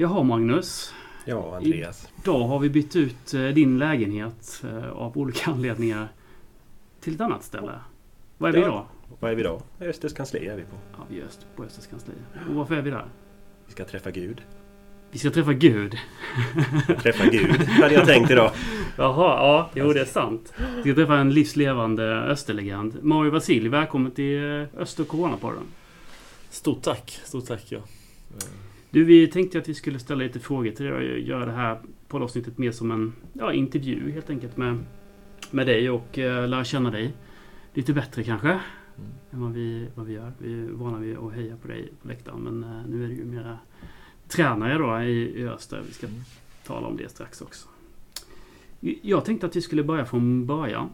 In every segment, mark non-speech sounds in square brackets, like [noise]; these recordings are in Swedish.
Jaha Magnus. Ja, Andreas. Idag har vi bytt ut eh, din lägenhet eh, av olika [laughs] anledningar till ett annat ställe. Var är vi idag? Vad är vi då? Östers kansli är vi på. Ja, vi är öst, på Östers kansli. Och varför är vi där? Vi ska träffa Gud. Vi ska träffa Gud. [laughs] Träffa Gud hade jag tänkt idag. Jaha, ja, jo det är sant. Vi ska träffa en livslevande Österlegend. Mario Vasilj, välkommen till eh, Öster Coronapodden. Stort tack, stort tack ja. Du, vi tänkte att vi skulle ställa lite frågor till dig och göra det här poddavsnittet mer som en ja, intervju helt enkelt med, med dig och uh, lära känna dig lite bättre kanske. Mm. Än vad vi, vad vi gör. Vi är vana vid att heja på dig på läktaren men eh, nu är du ju mera tränare då i, i Öster. Vi ska Mm. tala om det strax också. Jag tänkte att vi skulle börja från början.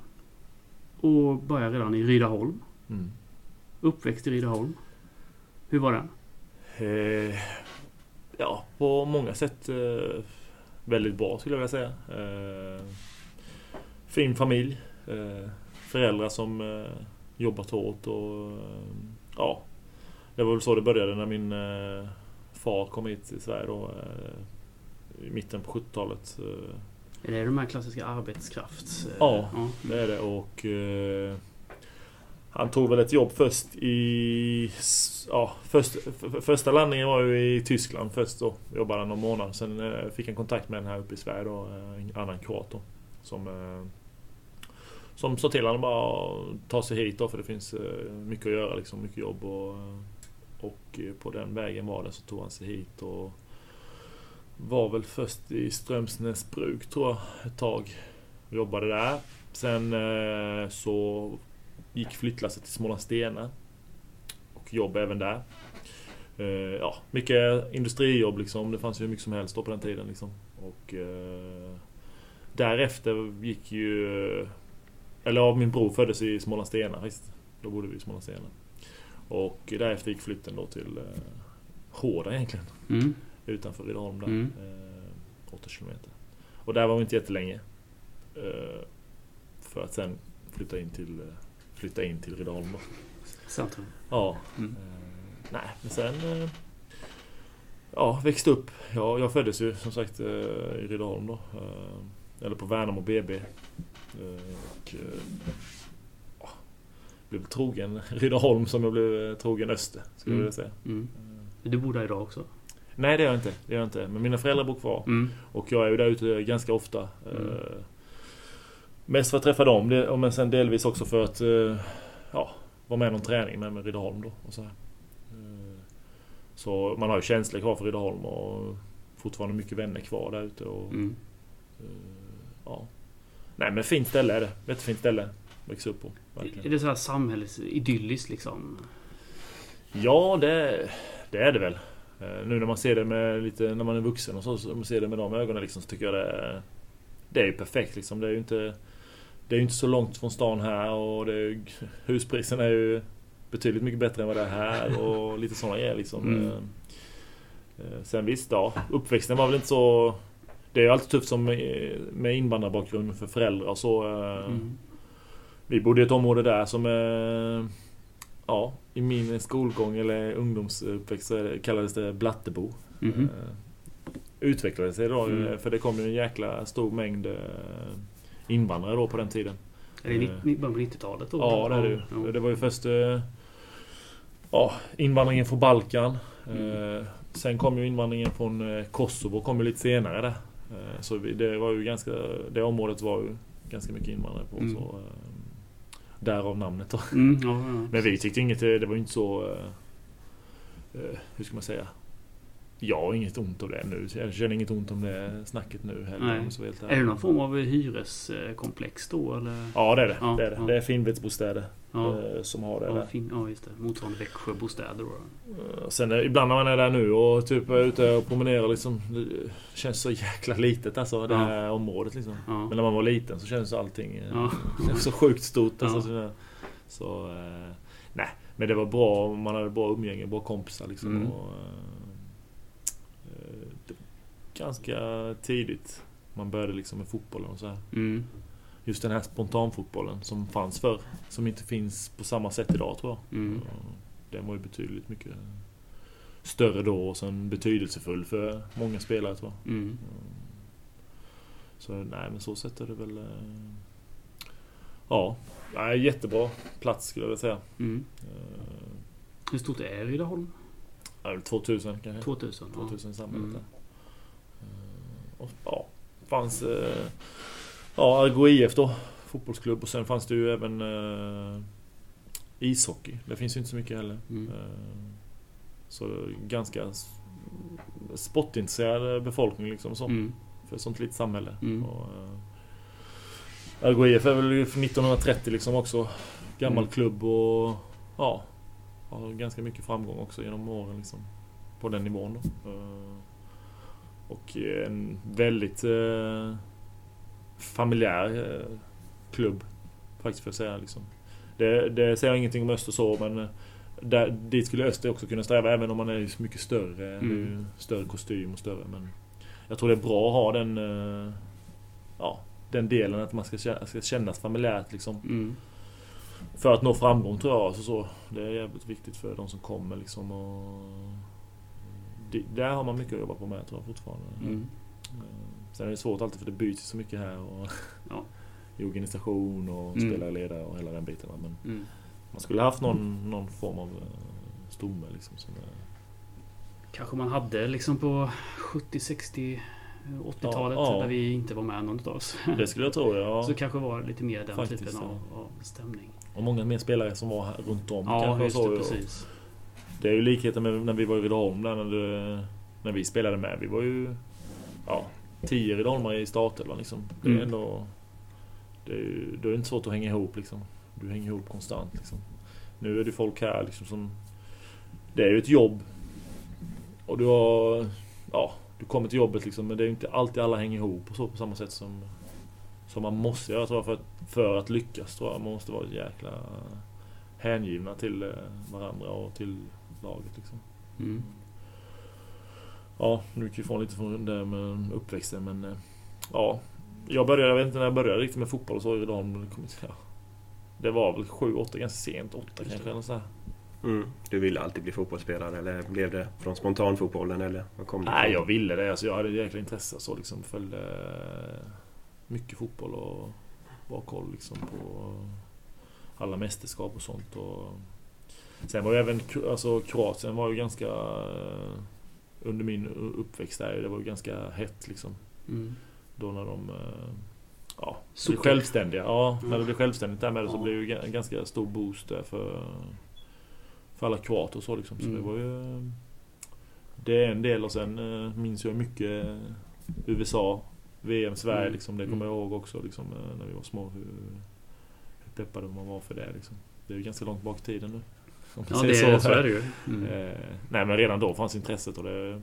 Och börja redan i Rydaholm. Mm. Uppväxt i Rydaholm. Hur var den? Eh, ja, på många sätt eh, väldigt bra skulle jag vilja säga. Eh, fin familj. Eh, föräldrar som eh, jobbat hårt och eh, ja. Det var väl så det började när min eh, far kom hit till Sverige då. Eh, I mitten på 70-talet. Eh, Är det de här klassiska arbetskrafts... eh, Ja. Det är det och han tog väl ett jobb först i... Ja, först, första landningen var ju i Tyskland först då. Jobbade han någon månad. Sen eh, fick han kontakt med den här uppe i Sverige då. Eh, en annan kroat då. Som, eh, som sa till honom bara ta sig hit då för det finns eh, mycket att göra liksom. Mycket jobb och... Eh, och eh, på den vägen var det så tog han sig hit och var väl först i Strömsnäs bruk tror jag ett tag. Jobbade där. Sen eh, så gick flyttlasset till Smålandstena. Och jobb även där. Eh, ja, mycket industrijobb liksom. Det fanns ju hur mycket som helst då på den tiden liksom. Och eh, därefter gick ju... Eller ja, min bror föddes i Smålandstena faktiskt. Då bodde vi i Smålandstena. Och därefter gick flytten då till eh, Hårda egentligen Mm. utanför Rydaholm där. Mm. Eh, 8 kilometer. Och där var vi inte jättelänge. Eh, för att sen flytta in till, eh, flytta in till Rydaholm då. Centrum. Ja. Mm. Eh, nej, men sen... Eh, ja, växte upp. Ja, jag föddes ju som sagt eh, i Rydaholm då. Eller på Värnamo BB. Och, ja, blev trogen [laughs] Rydaholm som jag blev trogen Öster, skulle jag Mm. vilja säga. Mm. Du bor där idag också? Nej, det gör jag inte. Det gör jag inte. Men mina föräldrar bor kvar. Mm. Och jag är ju där ute ganska ofta. Mm. Mest för att träffa dem, men sen delvis också för att eh, ja, vara med i någon träning med, med Rydaholm då. Och så, här. Eh, så man har ju känslor kvar för Rydaholm och fortfarande mycket vänner kvar där ute. Och, Mm. eh, ja. Nej men fint ställe är det. Jättefint ställe. att Växa upp på. Är Verkligen. det så här samhällsidylliskt liksom? Ja, det, det är det väl. Nu när man ser det med lite, när man är vuxen och så, så man ser det med de ögonen liksom, så tycker jag det, det är ju perfekt liksom. Det är ju inte, det är ju inte så långt från stan här och det huspriserna är ju betydligt mycket bättre än vad det är här och lite sådana grejer liksom. Mm. Eh, eh, Sen visst, ja. Uppväxten var väl inte så... Det är ju alltid tufft som med invandrarbakgrund för föräldrar och så. eh, Mm. vi bodde i ett område där som Ja, i min skolgång eller ungdomsuppväxt så kallades det Blattebo. Eh, utvecklades det då, Mm. för det kom ju en jäkla stor mängd invandrare då på den tiden. Är det ni- början på 90-talet då? Ja, det är det ju. Ja. Det var ju först eh, ja, invandringen från Balkan. Mm. Eh, sen kom ju invandringen från eh, Kosovo, kom ju lite senare där. Eh, så det var ju ganska, det området var ju ganska mycket invandrare på. Mm. Så, eh, därav namnet då. Mm, ja, ja. Men vi tyckte inget, det var ju inte så... eh, eh, hur ska man säga? Jag har inget ont av det nu. Jag känner inget ont om det snacket nu heller. Om vara helt Är det någon form av hyreskomplex då eller? Ja det är det. Ja, det, är det. ja. det är finvedsbostäder Ja, eh, som har det ja, där. fin, ja just det. Motsvarande Växjöbostäder då. Eh, Sen ibland när man är där nu och typ är ute och promenerar liksom. Det känns så jäkla litet alltså det här området liksom. Men när man var liten så kändes allting eh, [laughs] så sjukt stort. Alltså, så, så nej, men det var bra. Man hade bra umgänge, bra kompisar liksom. Mm. Och, ganska tidigt man började liksom med fotbollen och så här. Mm. Just den här spontanfotbollen som fanns förr. Som inte finns på samma sätt idag tror jag. Mm. Den var ju betydligt mycket större då och sen betydelsefull för många spelare tror jag. Mm. Så nej, men så sett är det väl... eh, Ja, nej, jättebra plats skulle jag vilja säga. Mm. Eh, Hur stort är Rydaholm? ja, väl 2000 kanske. 2000? 2000 i samhället Mm. Och, ja, fanns... eh, Ja, Argo IF då. Fotbollsklubb. Och sen fanns det ju även eh, ishockey. Det finns ju inte så mycket heller. Mm. Eh, Så ganska sportintresserad befolkning liksom. Så, Mm. För ett sånt litet samhälle. Mm. Och, eh, Argo IF är väl från 1930 liksom också. Gammal Mm. klubb och ja, har ganska mycket framgång också genom åren liksom. På den nivån då. Eh, Och en väldigt eh, familjär eh, klubb. Faktiskt för att säga liksom. Det, det säger jag ingenting om Öster så men eh, där, dit skulle Öster också kunna sträva även om man är så mycket större. Mm. större kostym och större men jag tror det är bra att ha den eh, ja, den delen att man ska, ska kännas familjärt liksom. Mm. För att nå framgång tror jag. Alltså så, det är jävligt viktigt för de som kommer liksom. Och det, där har man mycket att jobba på med tror jag fortfarande. Mm. Eh, Sen är det svårt alltid för det byts så mycket här. Och [laughs] Ja. I organisation och Mm. spelare, ledare och hela den biten. Men Mm. man skulle haft någon, någon form av eh, stomme liksom. Som är, Kanske man hade liksom på 70, 60, 80-talet Ja, ja. där vi inte var med någon av oss. det skulle jag tro ja. Så kanske var lite mer den Faktiskt, typen ja. av, av stämning. Och många mer spelare som var här runt om. Ja, kanske just det. Och Precis. Det är ju likheten med när vi var i Rydaholm där när, det, när vi spelade med. Vi var ju ja, tio Rydaholmare i startelvan liksom. Det är Mm. ändå... Det är, ju- då är det inte svårt att hänga ihop liksom. Du hänger ihop konstant liksom. Nu är det folk här liksom som... Det är ju ett jobb. Och du har... Ja, du kommer till jobbet liksom men det är ju inte alltid alla hänger ihop och så på samma sätt som... Som man måste göra tror jag för att, för att lyckas tror jag. Man måste vara jäkla hängivna till eh, varandra och till laget liksom. Mm. Ja, nu gick vi ifrån lite från det med uppväxten men eh, ja. Jag började, jag vet inte när jag började riktigt med fotboll och så idag men det, kom, ja, det var väl sju, åtta ganska sent, åtta kanske eller så här. Mm. Du ville alltid bli fotbollsspelare eller blev det från spontanfotbollen eller vad kom det Nej, jag ville det. Alltså, jag hade ett jäkla intresse så liksom följde eh, mycket fotboll och bra koll liksom på alla mästerskap och sånt. Och sen var ju även alltså, Kroatien var ju ganska eh, under min uppväxt där, det var ju ganska hett liksom. Mm. Då när de eh, ja, blev självständiga. Ja, när det Mm. blev självständigt där med det så Ja. blev det ju en ganska stor boost där för, för alla kroater och så liksom. Så Mm. det var ju... Det är en del och sen eh, minns jag mycket USA, VM, Sverige Mm. liksom. Det Mm. kommer jag ihåg också liksom när vi var små. Hur, hur peppade man var för det liksom. Det är ju ganska långt bak i tiden nu. Om Ja, det, så är det ju. Mm. Eh, nej men redan då fanns intresset och det...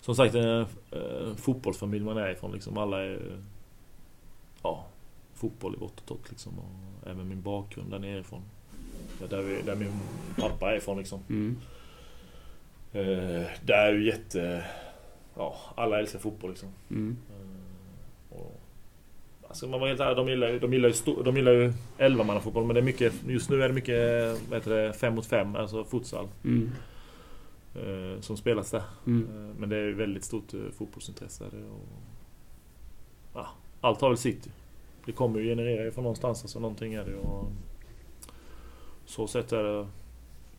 Som sagt en eh, fotbollsfamilj man är ifrån liksom. Alla är... Ja, fotboll i vått och torrt liksom. Och även min bakgrund där nerifrån. Där, där, vi, där min pappa är ifrån liksom. Mm. Eh, där är ju jätte... Ja, alla älskar fotboll liksom. Mm. Och, alltså man var helt ärlig, de gillar ju, de gillar ju, sto- de gillar ju 11 fotboll men det är mycket, just nu är det mycket, vad heter det, 5 mot 5, alltså futsal. Mm. eh, som spelas där. Mm. Eh, Men det är ju väldigt stort eh, fotbollsintresse. Och, ja, allt har väl sitt. Det kommer ju generera ifrån någonstans. Alltså någonting är det. Och, så sätt är det.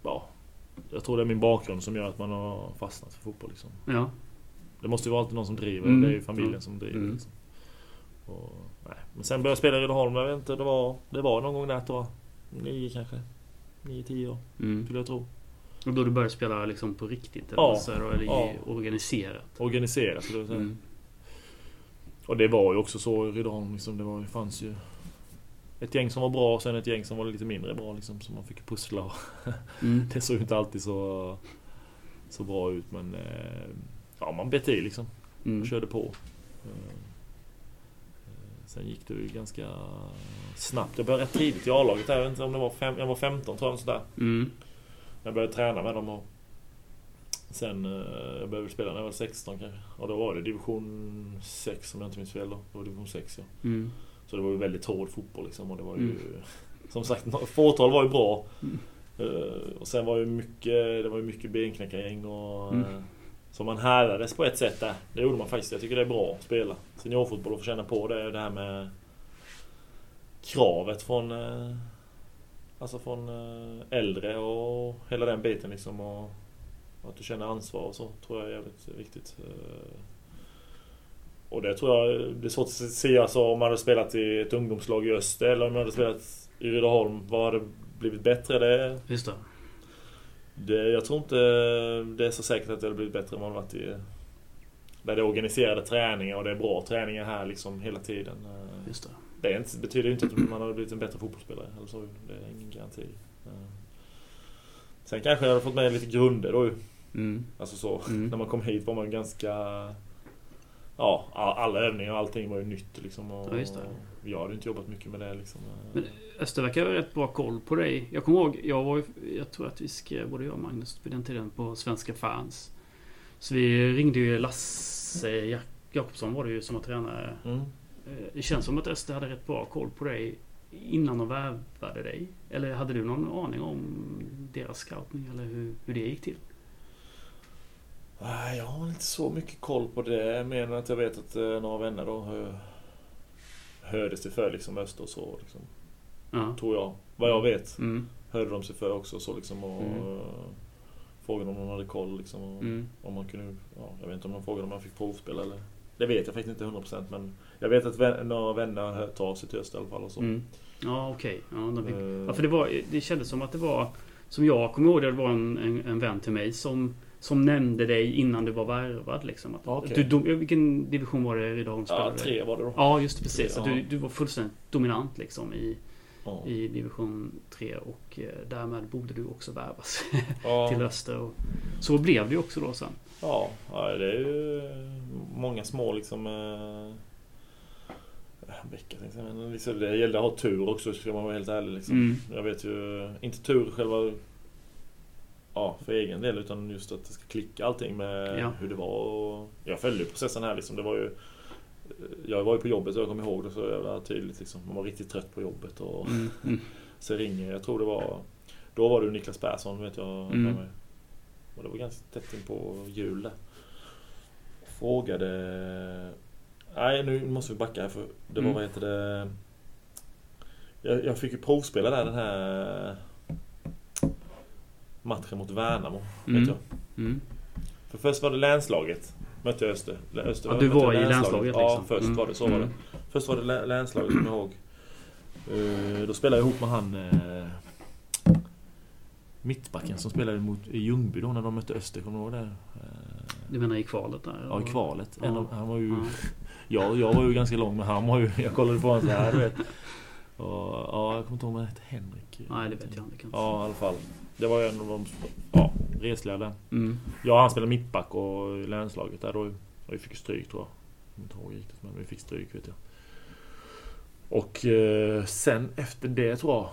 Ja, jag tror det är min bakgrund som gör att man har fastnat för fotboll. Liksom. Ja. Det måste ju vara alltid någon som driver. Mm. Det är ju familjen som driver. Mm. Liksom. Och, nej. Men sen började jag spela i Rydaholm. Jag vet inte, det var, det var någon gång där tror jag. Nio kanske. Nio, tio år Mm. skulle jag tro. Och då du började spela liksom på riktigt? Eller, Ja. så eller Ja. organiserat? Organiserat skulle jag säga. Mm. Och det var ju också så i Rydaholm. Liksom, det var, ju- fanns ju ett gäng som var bra och sen ett gäng som var lite mindre bra. Liksom, så man fick pussla. Och [laughs] Mm. det såg ju inte alltid så, så bra ut men eh, ja, man bet i liksom. Mm. Och körde på. Eh, Sen gick det ju ganska snabbt. Jag började rätt tidigt i A-laget. Jag vet inte om det var, fem, jag var 15 tror jag. Sådär. Mm. Jag började träna med dem och sen eh, jag började spela när jag var 16 kanske. Och då var det division 6 om jag inte minns fel då. Det var division 6 ja. Mm. Så det var ju väldigt hård fotboll liksom och det var ju... Mm. [laughs] Som sagt, fåtal var ju bra. Mm. Eh, och sen var ju mycket, det var ju mycket benknäckargäng och... Mm. Som man härdades på ett sätt där. Det gjorde man faktiskt. Jag tycker det är bra att spela seniorfotboll och få känna på det. Det här med kravet från... Eh, alltså från eh, äldre och hela den biten liksom. Och att du känner ansvar och så tror jag är jävligt viktigt. Eh, och det tror jag, det är svårt att se alltså, om man hade spelat i ett ungdomslag i Öster eller om man hade spelat i Rydaholm. Vad hade blivit bättre? Det, Just det det, jag tror inte det är så säkert att det hade blivit bättre om man varit i... Där det är organiserade träningar och det är bra träningar här liksom hela tiden. Eh, Just det. Det inte, betyder ju inte att man hade blivit en bättre fotbollsspelare. Eller så. Det är ingen garanti. Eh, Sen kanske jag hade fått med lite grunder då ju. Mm. Alltså så. Mm. När man kom hit var man ganska... Ja, all- alla övningar och allting var ju nytt liksom. Och Ja. Jag hade inte jobbat mycket med det liksom. Men Öster verkar ha rätt bra koll på dig. Jag kommer ihåg, jag, var, jag tror att vi skrev, både jag och Magnus, på den tiden på Svenska fans. Så vi ringde ju Lasse Jak- Jakobsson var det ju som var tränare. Mm. Eh, Det känns som att Öster hade rätt bra koll på dig innan de värvade dig. Eller hade du någon aning om deras scoutning eller hur, hur det gick till? Nej, jag har inte så mycket koll på det. Mer än att jag vet att eh, några vänner då hör, hörde sig för liksom Öster och så. Liksom, Ja. tror jag. Vad jag vet. Mm. Hörde de sig för också så liksom. Och, Mm. eh, Frågade om de hade koll liksom. Och, Mm. Om man kunde, ja, jag vet inte om de frågade om man fick provspela eller... Det vet jag faktiskt inte 100% men jag vet att vän, några vänner har hört av sig till Öster i alla fall och så. Mm. Ja, okej. Ja, de fick... Eh, ja, för det, var, det kändes som att det var, som jag kommer ihåg det, det var en, en, en vän till mig som, som nämnde dig innan du var värvad. Liksom. Att, Ja, okej. du, vilken division var det Rydaholm ja, spelade? tre var det då. Ja, just det. Precis. Ja. Att du, du var fullständigt dominant liksom i, Ja. i division 3 och eh, därmed borde du också värvas [laughs] Ja. till Öster. Och, så blev det ju också då sen. Ja, ja, det är ju många små liksom... Eh, vecka men liksom, det gäller att ha tur också ska man vara helt ärlig liksom. Mm. Jag vet ju, inte tur själva... Ja, för egen del utan just att det ska klicka allting med Ja. hur det var och... Jag följde processen här liksom. Det var ju... Jag var ju på jobbet och jag kommer ihåg det så jävla tydligt liksom. Man var riktigt trött på jobbet och Mm. Mm. så ringer, jag tror det var... Då var det Niklas Persson vet jag. Mm. Och det var ganska tätt in på jul där. Frågade... Nej, nu måste vi backa här för det var Mm. vad heter det... Jag, jag fick ju provspela där den här matchen mot Värnamo. Mm. Vet jag. Mm. För först var det länslaget. Mötte jag Öster. Öster Ja, du var i länslaget Ja, liksom. först Mm. var det. Så var det. Mm. Först var det lä- länslaget, kommer jag ihåg. Eh, då spelade jag ihop med han... eh, mittbacken som spelade mot i Ljungby då när de mötte Öster. Kommer du ihåg det? Eh, Du menar i kvalet där? ja, i kvalet. Ja. av, han var ju... Ja. [laughs] Ja, jag var ju ganska lång men han var ju... Jag kollade på honom så här, du vet. [laughs] Och, ja, jag kommer inte ihåg om han hette Henrik. Nej, det vet jag inte. Ja, i alla fall. Det var en av de ja, resliga där. Mm. Ja, han spelade mittback och i länslaget där då. Och vi fick stryk tror jag. Jag inte ihåg riktigt men vi fick stryk vet jag. Och eh, sen efter det tror jag.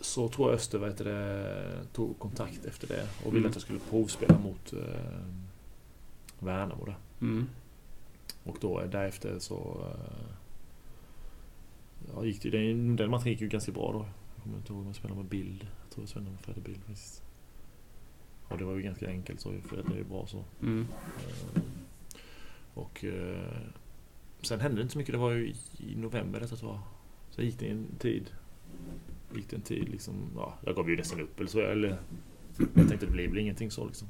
Så tror jag Öster det, tog kontakt efter det och ville Mm. att jag skulle provspela mot eh, Värnamo där. Mm. Och då eh, därefter så... Eh, ja, gick det, den, den matchen gick ju ganska bra då. Jag kommer inte ihåg om jag spelade med bild. Jag tror jag spelade med Fredde Bild faktiskt. Och det var ju ganska enkelt så Fredde är ju bra så. Mm. Eh, Och eh, sen hände det inte så mycket. Det var ju i, november detta jag. Så gick det en tid. Gick det en tid liksom. Ja, jag gav ju nästan upp eller så. Eller, jag tänkte det blir väl ingenting så liksom.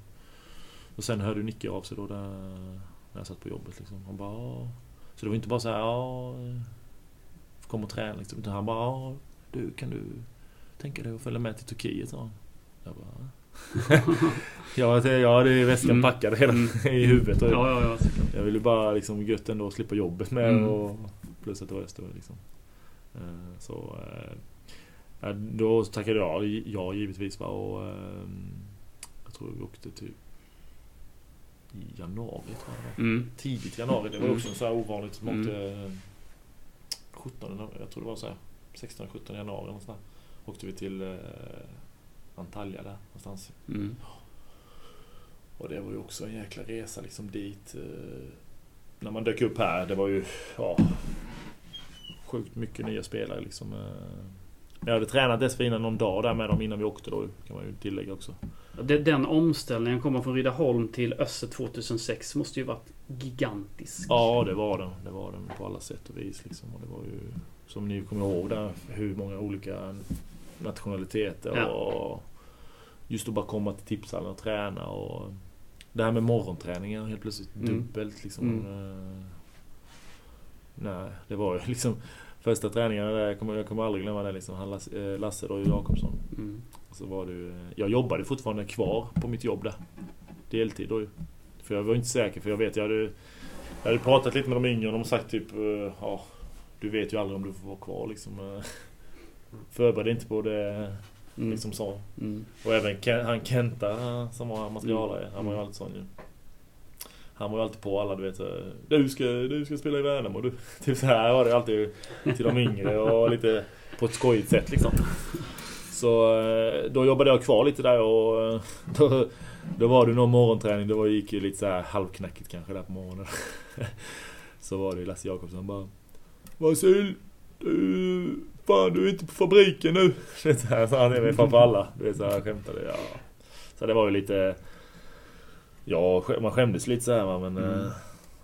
Och sen hörde Nicke av sig då där, när jag satt på jobbet liksom. Han bara "Ja." Så det var inte bara så här ja. eh, Kom och träna liksom. Utan han bara du kan du tänka dig att följa med till Turkiet sa han. Jag bara [laughs] Ja, jag hade väskan Mm. packad hela Mm. [laughs] i huvudet. Och Ja, ja, ja. jag ville bara liksom gött ändå slippa jobbet med Mm. och plus att det var Öster liksom. Eh, Så eh, ja, då tackade jag ja givetvis va och eh, jag tror vi åkte typ i januari tror jag. Mm. Tidigt januari, det var Mm. också så här ovanligt. som Mm. åkte eh, 17, jag tror det var så här 16-17 januari någonstans. Åkte vi till eh, Antalya där någonstans. Mm. Och det var ju också en jäkla resa liksom dit. Eh, när man dök upp här, det var ju ja, sjukt mycket nya spelare liksom. Eh, Jag hade tränat dessförinnan någon dag där med dem innan vi åkte då, kan man ju tillägga också. Det- Den omställningen, komma från Rydaholm till Össe 2006, måste ju varit gigantisk. Ja, det var den. Det var den på alla sätt och vis. Liksom. Och det var ju, som ni kommer ihåg där, hur många olika nationaliteter Ja. och just att bara komma till tipshallen och träna och det här med morgonträningen helt plötsligt Mm. dubbelt liksom. Mm. Eh, Nej, det var ju [laughs] liksom första träningarna där, jag kommer, jag kommer aldrig glömma det liksom. Han Lasse, eh, Lasse då, Jakobsson. Mm. Så var det ju, jag jobbade fortfarande kvar på mitt jobb där. Deltid då ju. För jag var inte säker, för jag vet, jag hade, jag hade pratat lite med de yngre och de sagt typ, eh, ja, du vet ju aldrig om du får vara kvar liksom. Eh. Förbered dig inte på det, Mm. liksom så. Mm. Och även Ken, han Kenta som var materialare, han var ju Mm. alltid sån ju. Han var ju alltid på alla, du vet så, Du ska, du ska spela i Värnamo du. [laughs] Typ så här var det alltid till de yngre och lite på ett skojigt sätt liksom. Så eh, då jobbade jag kvar lite där och eh, då, då var det någon morgonträning. Då gick ju lite så här halvknackigt kanske där på morgonen. [laughs] Så var det Lasse Jakobsson bara Vasil, du, fan du är inte på fabriken nu. [laughs] Det är så här, så han är med framför alla. Du vet så här, jag skämtade. Ja. Så det var ju lite Ja, man skämdes lite så här men Mm. eh,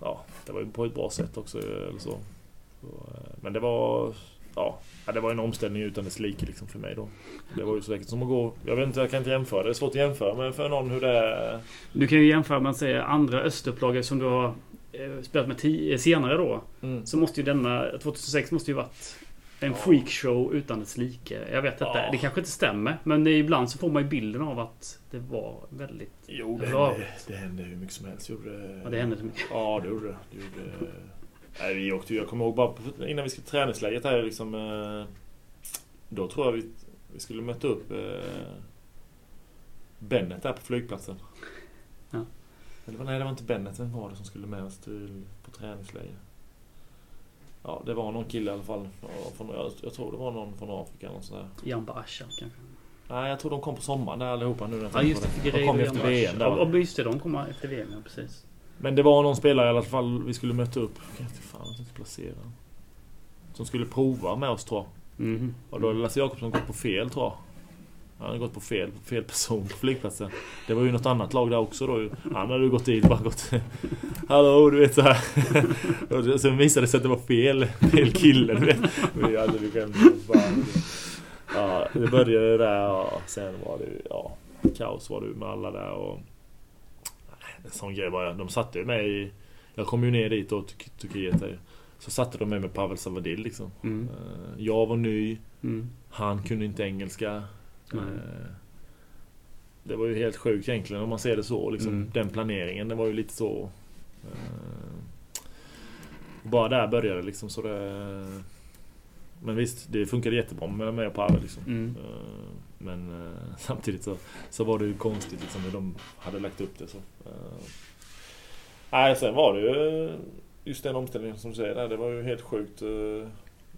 Ja, det var ju på ett bra sätt också eller så. så eh, men det var Ja, det var en omställning utan dess like liksom för mig då. Det var ju så säkert som att gå... Jag vet inte, jag kan inte jämföra. Det är svårt att jämföra men för någon hur det är... Du kan ju jämföra med att säga andra östupplagor som du har eh, spelat med senare då. Mm. Så måste ju denna 2006 måste ju varit en freakshow utan dess like. Jag vet inte. Ja. Det kanske inte stämmer. Men ibland så får man ju bilden av att det var väldigt... Jo, det hände, det hände hur mycket som helst. Gjorde. Ja, det hände så mycket. Ja, det gjorde det. det. Gjorde... Nej, vi åkte jag kommer ihåg bara innan vi skulle träningsläget här liksom. eh, Då tror jag vi, vi skulle möta upp eh, Bennet där på flygplatsen. Ja. Eller nej, det var inte Bennet. Vem var det som skulle med oss till, på träningsläger? Ja, det var någon kille i alla fall. Från, jag, jag tror det var någon från Afrika eller något sånt där. Jamba Asha kanske. Nej, jag tror de kom på sommaren där allihopa nu. när jag Ja just det. De kom efter VM där. Ja just det. De kommer efter VM, ja precis. Men det var någon spelare i alla fall vi skulle möta upp. Jag inte fan inte placera. Som skulle prova med oss tror jag. Mhm. Och då hade Lasse Jakobsson gått på fel tror jag. Han hade gått på fel, fel person på flygplatsen. Det var ju något annat lag där också då. Han hade ju gått dit och bara gått... [laughs] Hallå, du vet så här. [laughs] Och sen visade det sig att det var fel, fel kille, du vet. Vi hade vi bara. Ja, det började där och sen var det ja, kaos var det med alla där och... En sån grej bara. De satte ju mig i... Jag kom ju ner dit till Turkiet där. Så satte de mig med Pavel Savadil liksom. Mm. Eh, Jag var ny. Mm. Han kunde inte engelska. Nej. Eh, Det var ju helt sjukt egentligen om man ser det så. Liksom, Mm. Den planeringen, det var ju lite så... eh, Bara där började det liksom så det... Men visst, det funkade jättebra med mig och Pavel liksom. Mm. Eh, Men eh, [laughs] samtidigt så, så var det ju konstigt liksom hur de hade lagt upp det så. Eh, Nej, sen var det ju just den omställningen som du säger där. Det var ju helt sjukt eh,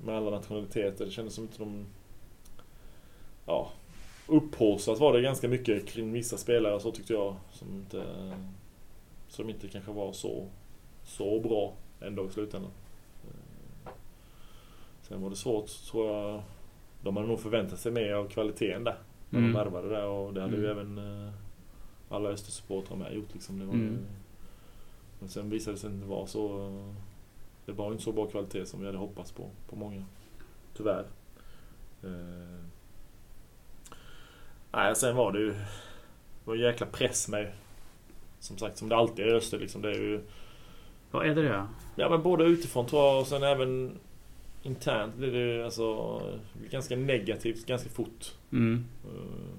med alla nationaliteter. Det kändes som inte de... Ja, upphaussat var det ganska mycket kring vissa spelare så tyckte jag. Som inte, som inte kanske var så, så bra ändå i slutändan. Eh, Sen var det svårt tror jag. De hade nog förväntat sig mer av kvaliteten där. När Mm. de värvade där och det hade ju Mm. även eh, alla Östersupportrar med gjort liksom. Det var ju, Mm. Men sen visade det sig inte vara så... eh, Det var inte så bra kvalitet som vi hade hoppats på, på många. Tyvärr. Nej, sen var det ju... Det var en jäkla press med Som sagt, som det alltid är i Öster liksom. Det är ju... Vad är det det? Ja men både utifrån tror jag och sen även internt blir det ju alltså ganska negativt ganska fort. Mm. Eh,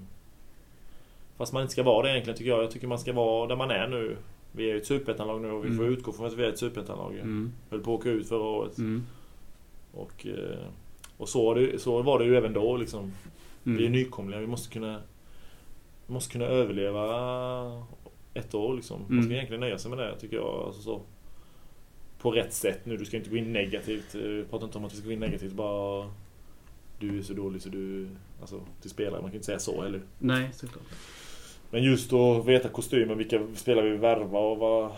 Fast man inte ska vara det egentligen tycker jag. Jag tycker man ska vara där man är nu. Vi är ju ett superettanlag nu och vi får Mm. utgå från att vi är ett superettanlag. Mm. Höll på att åka ut förra året. Mm. Och, eh, och så, var det, så var det ju även då liksom. Vi är Mm. nykomlingar. Vi måste kunna, vi måste kunna överleva ett år liksom. Man ska Mm. egentligen nöja sig med det tycker jag. Alltså, så. På rätt sätt nu. Du ska inte gå in negativt. Eh, Vi pratar inte om att vi ska gå in negativt. Bara du är så dålig så du... Alltså till spelare. Man kan inte säga så heller. Nej, såklart. Men just att veta kostymen. Vilka spelare vi vill värva och vad...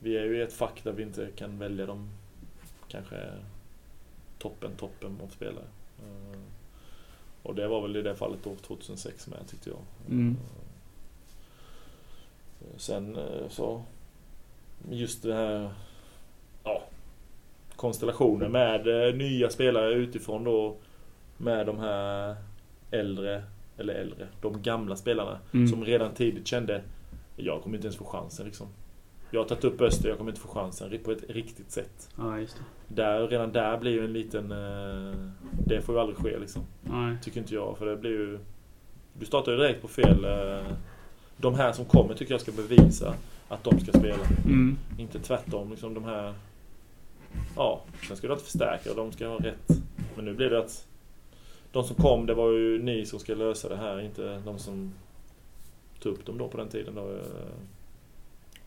Vi är ju i ett fack där vi inte kan välja de kanske toppen, toppen av spelare. Och det var väl i det fallet då 2006 med tyckte jag. Mm. Eh, Sen eh, så just det här ja, konstellationen med eh, nya spelare utifrån då med de här äldre, eller äldre, de gamla spelarna Mm. som redan tidigt kände jag kommer inte ens få chansen liksom. Jag har tagit upp Öster, jag kommer inte få chansen på ett riktigt sätt. Ja, just det. Där, redan där blir ju en liten... eh, Det får ju aldrig ske liksom. Nej. Tycker inte jag, för det blir ju... Du startar ju direkt på fel... eh, De här som kommer tycker jag ska bevisa att de ska spela. Mm. Inte tvärtom, liksom de här... Ja, sen ska du alltid förstärka och de ska ha rätt. Men nu blir det att... De som kom, det var ju ni som ska lösa det här, inte de som tog upp dem då på den tiden. Då, eh,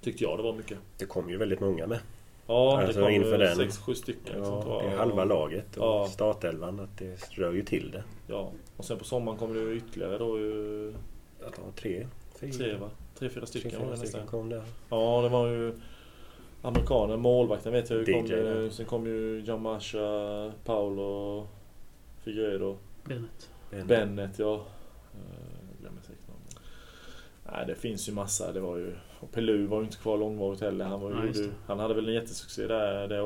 tyckte jag det var mycket. Det kom ju väldigt många med. Ja, Alltså det kom inför den. sex, sju stycken. liksom, Ja, tror jag. det är halva laget och Ja. startelvan. Att det rör ju till det. Ja, och sen på sommaren kommer det ju ytterligare då ju Att ha tre, fyra, tre va? Tre, fyra stycken tre, var fyra det stycken nästan. kom där. Ja, det var ju amerikaner, målvakten vet jag ju kom ju, ja. Sen kom ju John Masha, Paolo, Figueiredo, Bennett. En- Bennett ja. Eh, glömmer säkert någon. Nej, det finns ju massa. Det var ju... Och Pelu var ju inte kvar långvarigt heller. Han, var ju, Ja, han hade väl en jättesuccé där det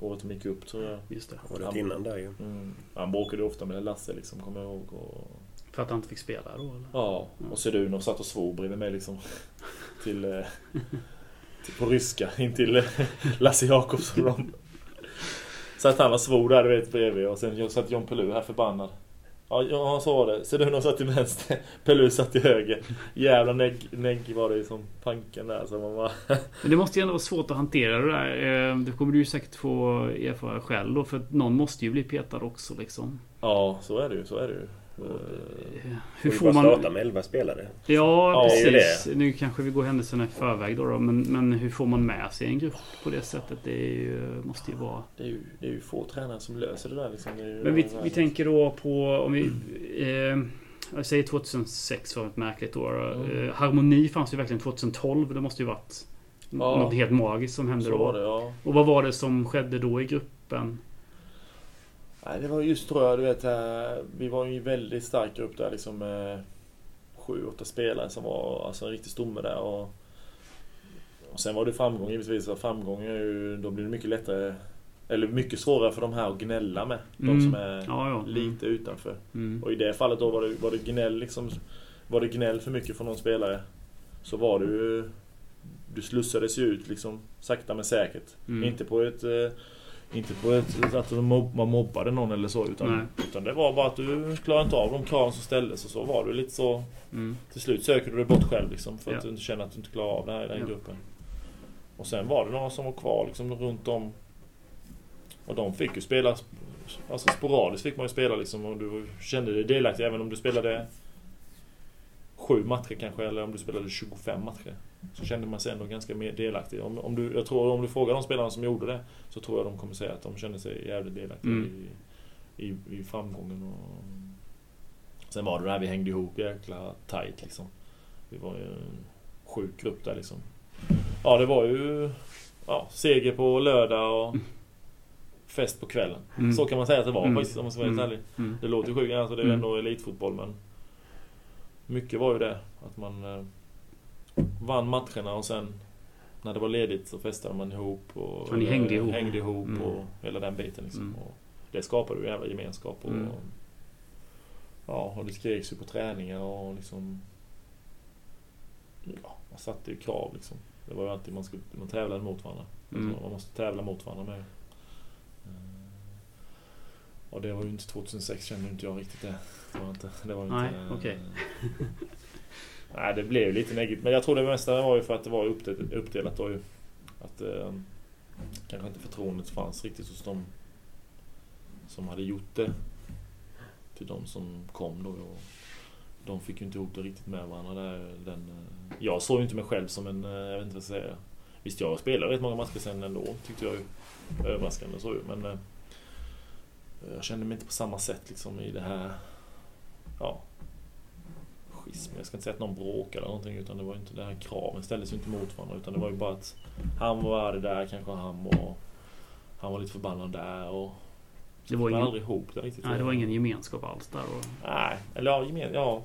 året de gick upp tror jag. Just det. Året innan där ju. Mm. Han bråkade ofta med Lasse liksom, kommer jag ihåg. Och... För att han inte fick spela då eller? Ja, och Sedunov satt och svor bredvid mig liksom. [laughs] Till, eh, till, på ryska, in till eh, [laughs] Lasse Jakobsson. och [laughs] dem. Så att han och svor där du vet bredvid och sen satt John Pelu här förbannad. Ja, så var det. Sedunov satt till vänster, [laughs] Pelu satt till höger. Jävla negg, negg var det ju som panken där. Så man bara... [laughs] Men det måste ju ändå vara svårt att hantera det där. Eh, Det kommer du ju säkert få erfara själv då. För någon måste ju bli petad också liksom. Ja, så är det ju. Så är det ju. Eh, Hur Får bara starta man... med 11 spelare. Ja, Ja, det precis. Nu kanske vi går händelserna i förväg då, då men, men hur får man med sig en grupp på det sättet? Det ju, måste ju vara... Det är ju, det är ju få tränare som löser det där liksom. Det Men vi, vi tänker då på om vi... Eh, jag säger 2006 var ett märkligt år. Mm. Eh, Harmoni fanns ju verkligen 2012. Det måste ju varit Ja. något helt magiskt som hände då. ja. Och vad var det som skedde då i gruppen? Nej, det var just tror jag, du vet, eh, vi var ju en väldigt stark grupp där liksom med sju, åtta spelare som var alltså en riktig stomme där och, och sen var det framgång givetvis och framgång är ju, då blir det mycket lättare eller mycket svårare för de här att gnälla med. De Mm. som är Ja, ja. lite utanför. Mm. Och i det fallet då var det, var det gnäll liksom Var det gnäll för mycket från någon spelare Så var det ju Du slussades ju ut liksom Sakta men säkert Mm. Inte på ett eh, Inte på ett att man mobbade någon eller så utan, Nej. utan det var bara att du klarade inte av de kraven som ställdes och så var du lite så Mm. Till slut söker du dig bort själv liksom För att Ja. du inte känner att du inte klarar av det här i den Ja. gruppen Och sen var det några som var kvar liksom runt om Och de fick ju spela Alltså sporadiskt fick man ju spela liksom och du kände dig delaktig även om du spelade Sju matcher kanske eller om du spelade 25 matcher Så kände man sig ändå ganska mer delaktig om, om du, Jag tror om du frågar de spelarna som gjorde det Så tror jag de kommer säga att de kände sig jävligt delaktiga Mm. i, i, i framgången och Sen var det där vi hängde ihop jäkla tight liksom Vi var ju en sjuk grupp där liksom Ja det var ju Ja, seger på lördag och Fest på kvällen Mm. Så kan man säga att det var Mm. faktiskt om man ska vara helt Mm. ärlig Mm. Det låter ju sjukt, alltså det är Mm. ändå elitfotboll men Mycket var ju det att man eh, Vann matcherna och sen När det var ledigt så festade man ihop och Ja, ni hängde ihop. hängde ihop Mm. och hela den biten liksom. Mm. Och det skapade ju jävla gemenskap och Mm. Ja, och det skreks ju på träningar och liksom Ja, man satte ju krav liksom. Det var ju alltid man skulle, man tävlade mot varandra. Alltså, man måste tävla mot varandra med. Eh, Och det var ju inte 2006 kände inte jag riktigt det. Det var inte... Det var ju Nej, inte okej. Nej, det blev lite negativt. Men jag tror det mesta var ju för att det var uppdelat, då ju. Att eh, kanske inte förtroendet fanns riktigt hos dem som hade gjort det. Till de som kom då. Och de fick ju inte ihop det riktigt med varandra där. Den, eh, jag såg ju inte mig själv som en, eh, jag vet inte vad jag ska säga. Visst, jag spelade rätt många matcher sen ändå, tyckte jag ju. Överraskande så ju, men eh, jag kände mig inte på samma sätt liksom i det här, ja, schism. Jag ska inte säga att någon bråkade eller någonting, utan det var inte det här kraven ställdes ju inte mot varandra, utan det var ju bara att han var det där, kanske han var, han var lite förbannad där och Det var ingen, aldrig ihop det riktigt. nej, det var ingen gemenskap alls där. Och, Nej, eller ja, gemen, ja.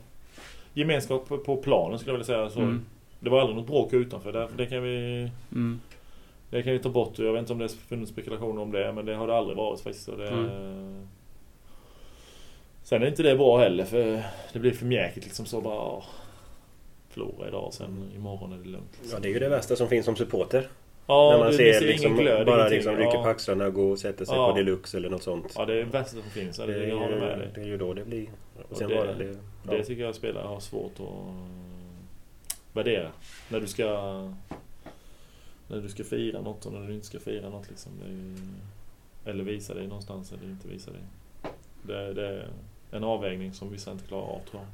Gemenskap på, planen skulle jag vilja säga. Så. mm, Det var aldrig något bråk utanför. Där, det, kan vi, mm, det kan vi ta bort. Jag vet inte om det funnits spekulationer om det. Men det har det aldrig varit faktiskt. Så det, Mm. Sen är inte det bra heller. För det blir för mjäkigt liksom så bara... åh, Förlora idag sen imorgon är det lugnt. Ja, det är ju det värsta som finns som supporter. Ja, när man det, ser, det ser liksom, glöd, bara liksom rycker ja. på axlarna och går och sätter sig Ja. på deluxe eller något sånt. Ja, det är det värsta som finns. Det, det, jag håller med är, dig. det är ju då det blir. Och Och sen det- bara det, ja. Det tycker jag spelare har svårt att värdera. När du ska när du ska fira något och när du inte ska fira något. Liksom. Är ju, eller visa dig någonstans eller inte visa dig. Det, det är en avvägning som vissa inte klarar av tror jag.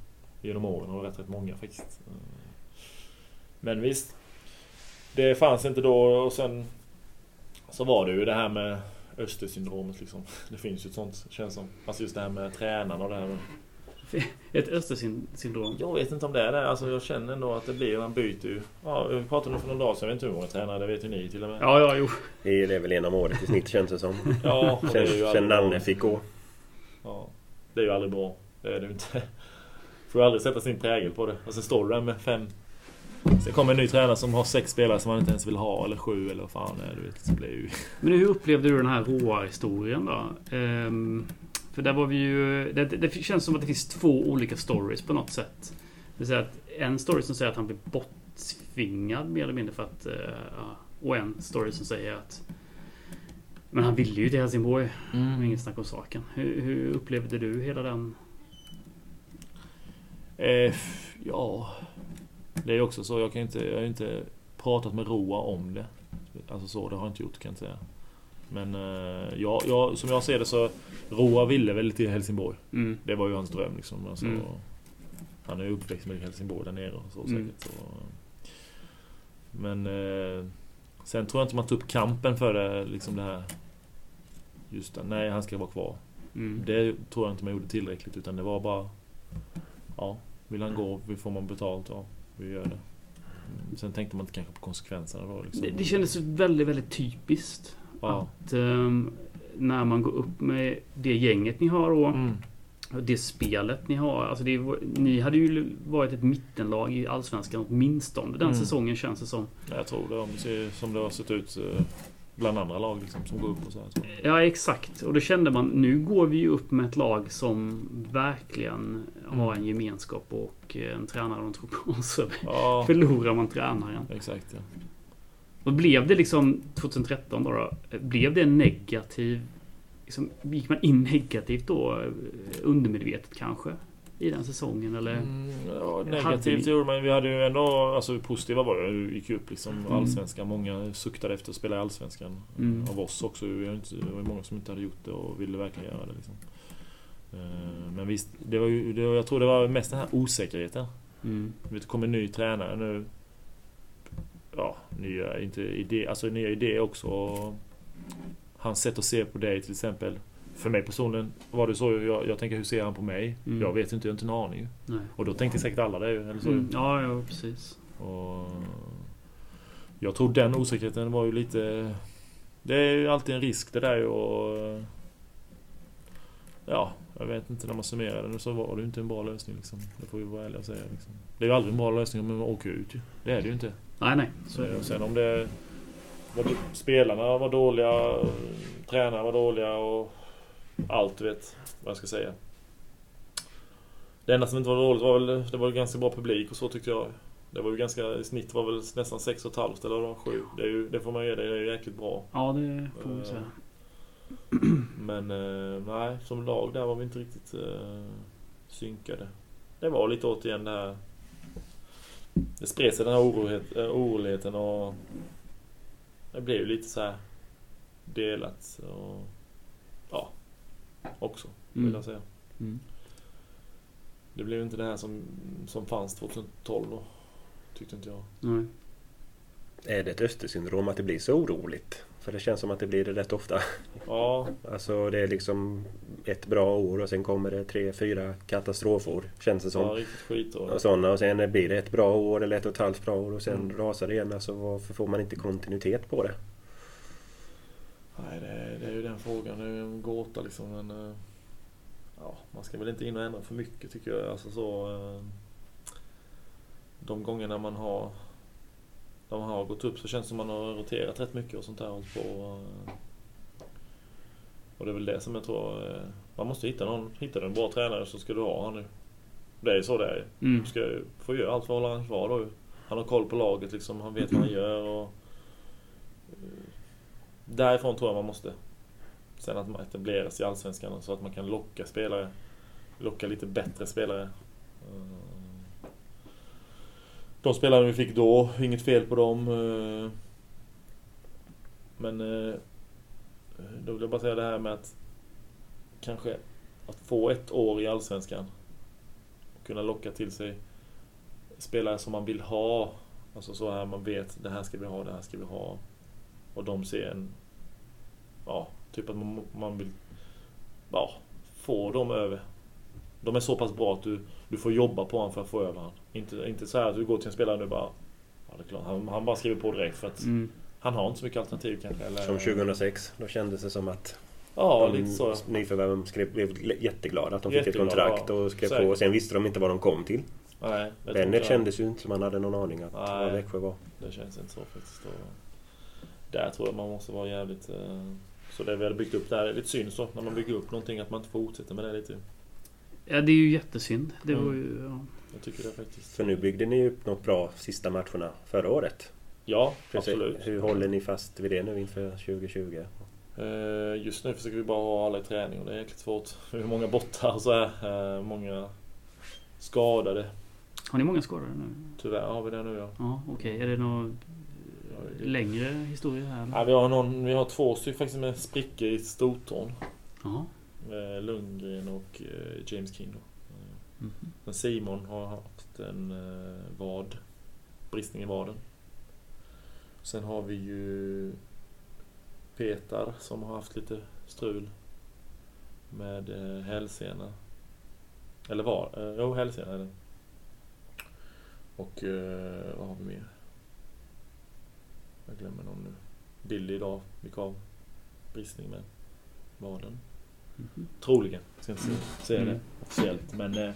Genom åren och rätt, rätt många faktiskt. Men visst. Det fanns inte då och sen så var det ju det här med Östersyndromet liksom. [laughs] Det finns ju ett sånt känns som. Alltså just det här med tränarna och det här. [laughs] ett Östersyndrom. Jag vet inte om det är det. Alltså jag känner ändå att det blir, man byter ju. Ja, vi pratade om det för några dagar sedan, jag vet inte hur många tränare, det vet ju ni till och med. Ja, ja, jo. Det är det är väl en om året i snitt känns det som. Ja, och det Sen, sen. Nanne fick gå. Ja, det är ju aldrig bra. Det är det ju inte. [laughs] Får ju aldrig sätta sin prägel på det. Och sen står du där med fem. Sen kommer en ny tränare som har sex spelare som man inte ens vill ha, eller sju eller vad fan det är. Du vet, så blir ju... [laughs] Men hur upplevde du den här råa historien då? Um, för där var vi ju... Det, det känns som att det finns två olika stories på något sätt. Det vill säga att en story som säger att han blir borttvingad mer eller mindre för att... Uh, och en story som säger att... Men han ville ju till Helsingborg. Mm. Inget snack om saken. Hur, hur upplevde du hela den? Eh, ja... Det är också så, jag kan inte... Jag har inte pratat med Roa om det. Alltså så, det har jag inte gjort kan jag inte säga. Men eh, ja, ja, som jag ser det så... Roa ville väl till Helsingborg. Mm. Det var ju hans dröm liksom. Alltså, Mm. Han är ju uppväxt med Helsingborg där nere och så Mm. säkert. Så, men eh, sen tror jag inte man tog upp kampen för det, liksom det här. Just det, nej han ska vara kvar. Mm. Det tror jag inte man gjorde tillräckligt utan det var bara... Ja, vill han gå, får man betalt, ja, vi gör det. Mm, Sen tänkte man inte kanske på konsekvenserna då. Liksom. Det, det kändes väldigt, väldigt typiskt. Ja. Att ehm, när man går upp med det gänget ni har då. Mm. Och Det spelet ni har. Alltså det, ni hade ju varit ett mittenlag i Allsvenskan åtminstone den Mm. säsongen känns det som. Jag tror det, om du ser som det har sett ut eh, bland andra lag liksom, som går upp och så här. Så. Ja exakt. Och då kände man nu går vi ju upp med ett lag som verkligen har en gemenskap och en tränare de tror på. [laughs] Så Ja, förlorar man tränaren. exakt ja. Och blev det liksom 2013 då, då blev det en negativ liksom, Gick man in negativt då eh, undermedvetet kanske? I den säsongen eller? Mm, ja, negativt gjorde man Vi hade ju ändå, alltså positiva var det. Vi gick ju upp liksom Mm. allsvenskan. Många suktade efter att spela i allsvenskan. Mm. Av oss också. Vi har inte, det var många som inte hade gjort det och ville verkligen göra det liksom. Eh, Men visst, det var ju, det var, jag tror det var mest den här osäkerheten. Mm. Det kommer en ny tränare nu. Ja, nya, inte idé, alltså nya idéer också. Hans sätt att se på dig till exempel. För mig personligen var det så. Jag, jag tänker hur ser han på mig? Mm. Jag vet inte, jag har inte en aning. Nej. Och då tänkte säkert alla det. Eller så. Mm. Ja, ja, precis. Och jag tror den osäkerheten var ju lite... Det är ju alltid en risk det där och... Ja, jag vet inte. När man summerar det så var det ju inte en bra lösning liksom. Det får vi vara ärliga och säga liksom. Det är ju aldrig en bra lösning om man åker ut ju. Det är det ju inte. Nej, nej. Så, sen om det... Spelarna var dåliga, tränarna var dåliga och allt du vet vad jag ska säga. Det enda som inte var dåligt var väl, det var ganska bra publik och så tyckte jag. Det var ju ganska, i snitt var väl nästan 6,5 eller var 7. Det, är ju, det får man ge det, det är ju jäkligt bra. ja, det får vi säga. [clears throat] Men eh, nej, som lag där var vi inte riktigt eh, synkade. Det var lite återigen det här... Det spred sig den här orolighet, eh, oroligheten och... Det blev ju lite så här delat och... Ja, också vill Mm. jag säga. Mm. Det blev inte det här som, som fanns 2012 då. Tyckte inte jag. Nej. Är det ett Östersyndrom att det blir så oroligt? För det känns som att det blir det rätt ofta. Ja, [laughs] Alltså det är liksom ett bra år och sen kommer det tre, fyra katastrofår. Känns det som. riktigt skit då. Och sådana och sen blir det ett bra år eller ett och ett halvt bra år och sen Mm. rasar det igen. Alltså varför får man inte kontinuitet på det? Nej, det, det är ju den frågan. Det är ju en gåta liksom. Men, eh, ja, man ska väl inte in och ändra för mycket tycker jag. Alltså så, eh, de gångerna man har de har gått upp så känns det som man har roterat rätt mycket och sånt där. Och, på, eh, och det är väl det som jag tror... Man måste hitta någon. Hittar du en bra tränare så ska du ha han nu. Det är ju så det är. Mm. Du ska få göra allt för att hålla han kvar då. Han har koll på laget liksom. Han vet vad han gör och... Därifrån tror jag man måste. Sen att man etableras i Allsvenskan så att man kan locka spelare. Locka lite bättre spelare. Eh, de spelare vi fick då, inget fel på dem. Eh, men eh, då vill jag bara säga det här med att kanske att få ett år i Allsvenskan och kunna locka till sig spelare som man vill ha. Alltså så här man vet, det här ska vi ha, det här ska vi ha. Och de ser en... Ja, typ att man, man vill ja, få dem över. De är så pass bra att du, du får jobba på honom för att få över honom. Inte, inte så här att du går till en spelare och du bara... Ja, det är klart. Han, han bara skriver på direkt för att Mm. han har inte så mycket alternativ kanske. Eller, Som 2006. Då kändes det som att Ja, de lite så. nyförvärven skrev, blev jätteglada att de fick ett Jätteglada, kontrakt ja. och skrev Säkert. på. Och sen visste de inte vad de kom till. Nej, inte- kändes ju inte som han hade någon aning att Nej. vad Växjö var. Det känns inte så faktiskt. Där tror jag man måste vara jävligt... eh, Så det vi hade byggt upp där är lite synd så. När man bygger upp någonting att man inte fortsätter med det lite. Ja, det är ju jättesynd. Det Mm. var ju... Ja. Jag tycker det faktiskt. För nu byggde ni ju upp något bra sista matcherna förra året. Ja, Precis. absolut. Hur håller ni fast vid det nu inför 2020? Eh, Just nu försöker vi bara ha alla i träning och det är jäkligt svårt. [laughs] Vi har många borta och så här. eh, Många skadade. Har ni många skadade nu? Tyvärr har vi det nu ja. Ja, okej. Är det någon längre historia här? ja vi, har någon, vi har två stycken faktiskt med sprickor i stortån. Lundgren och eh, James King. Men Simon har haft en eh, vad. Bristning i vaden. Sen har vi ju Petar som har haft lite strul med eh, hälsena. Eller var? Jo, hälsena är det. Och vad har vi mer? Jag glömmer någon nu. Billy idag av. Bristning med vaden. Mhm. Troligen. Jag ska inte säga- Mm. det officiellt. Men eh,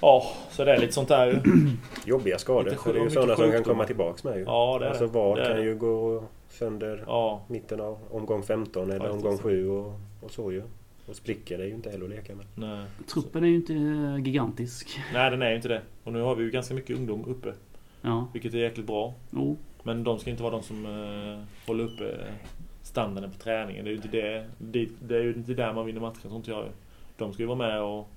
ja, så det är lite sånt där ju. [clears throat] Jobbiga skador. Lite För det är ju sådana som kan komma tillbaks med ju. Ja, det är alltså är kan ju gå sönder Ja, mitten av omgång 15 eller Faktiskt. omgång 7 och, och så ju. Och sprickor det är ju inte heller att leka med. nej. Truppen är ju inte eh, gigantisk. Nej, den är ju inte det. Och nu har vi ju ganska mycket ungdom uppe. Ja. Vilket är jäkligt bra. Jo. Men de ska inte vara de som eh, håller uppe standarden på träningen. Det är ju inte det. Det, det är ju inte där man vinner matcher, tror inte jag. De ska ju vara med och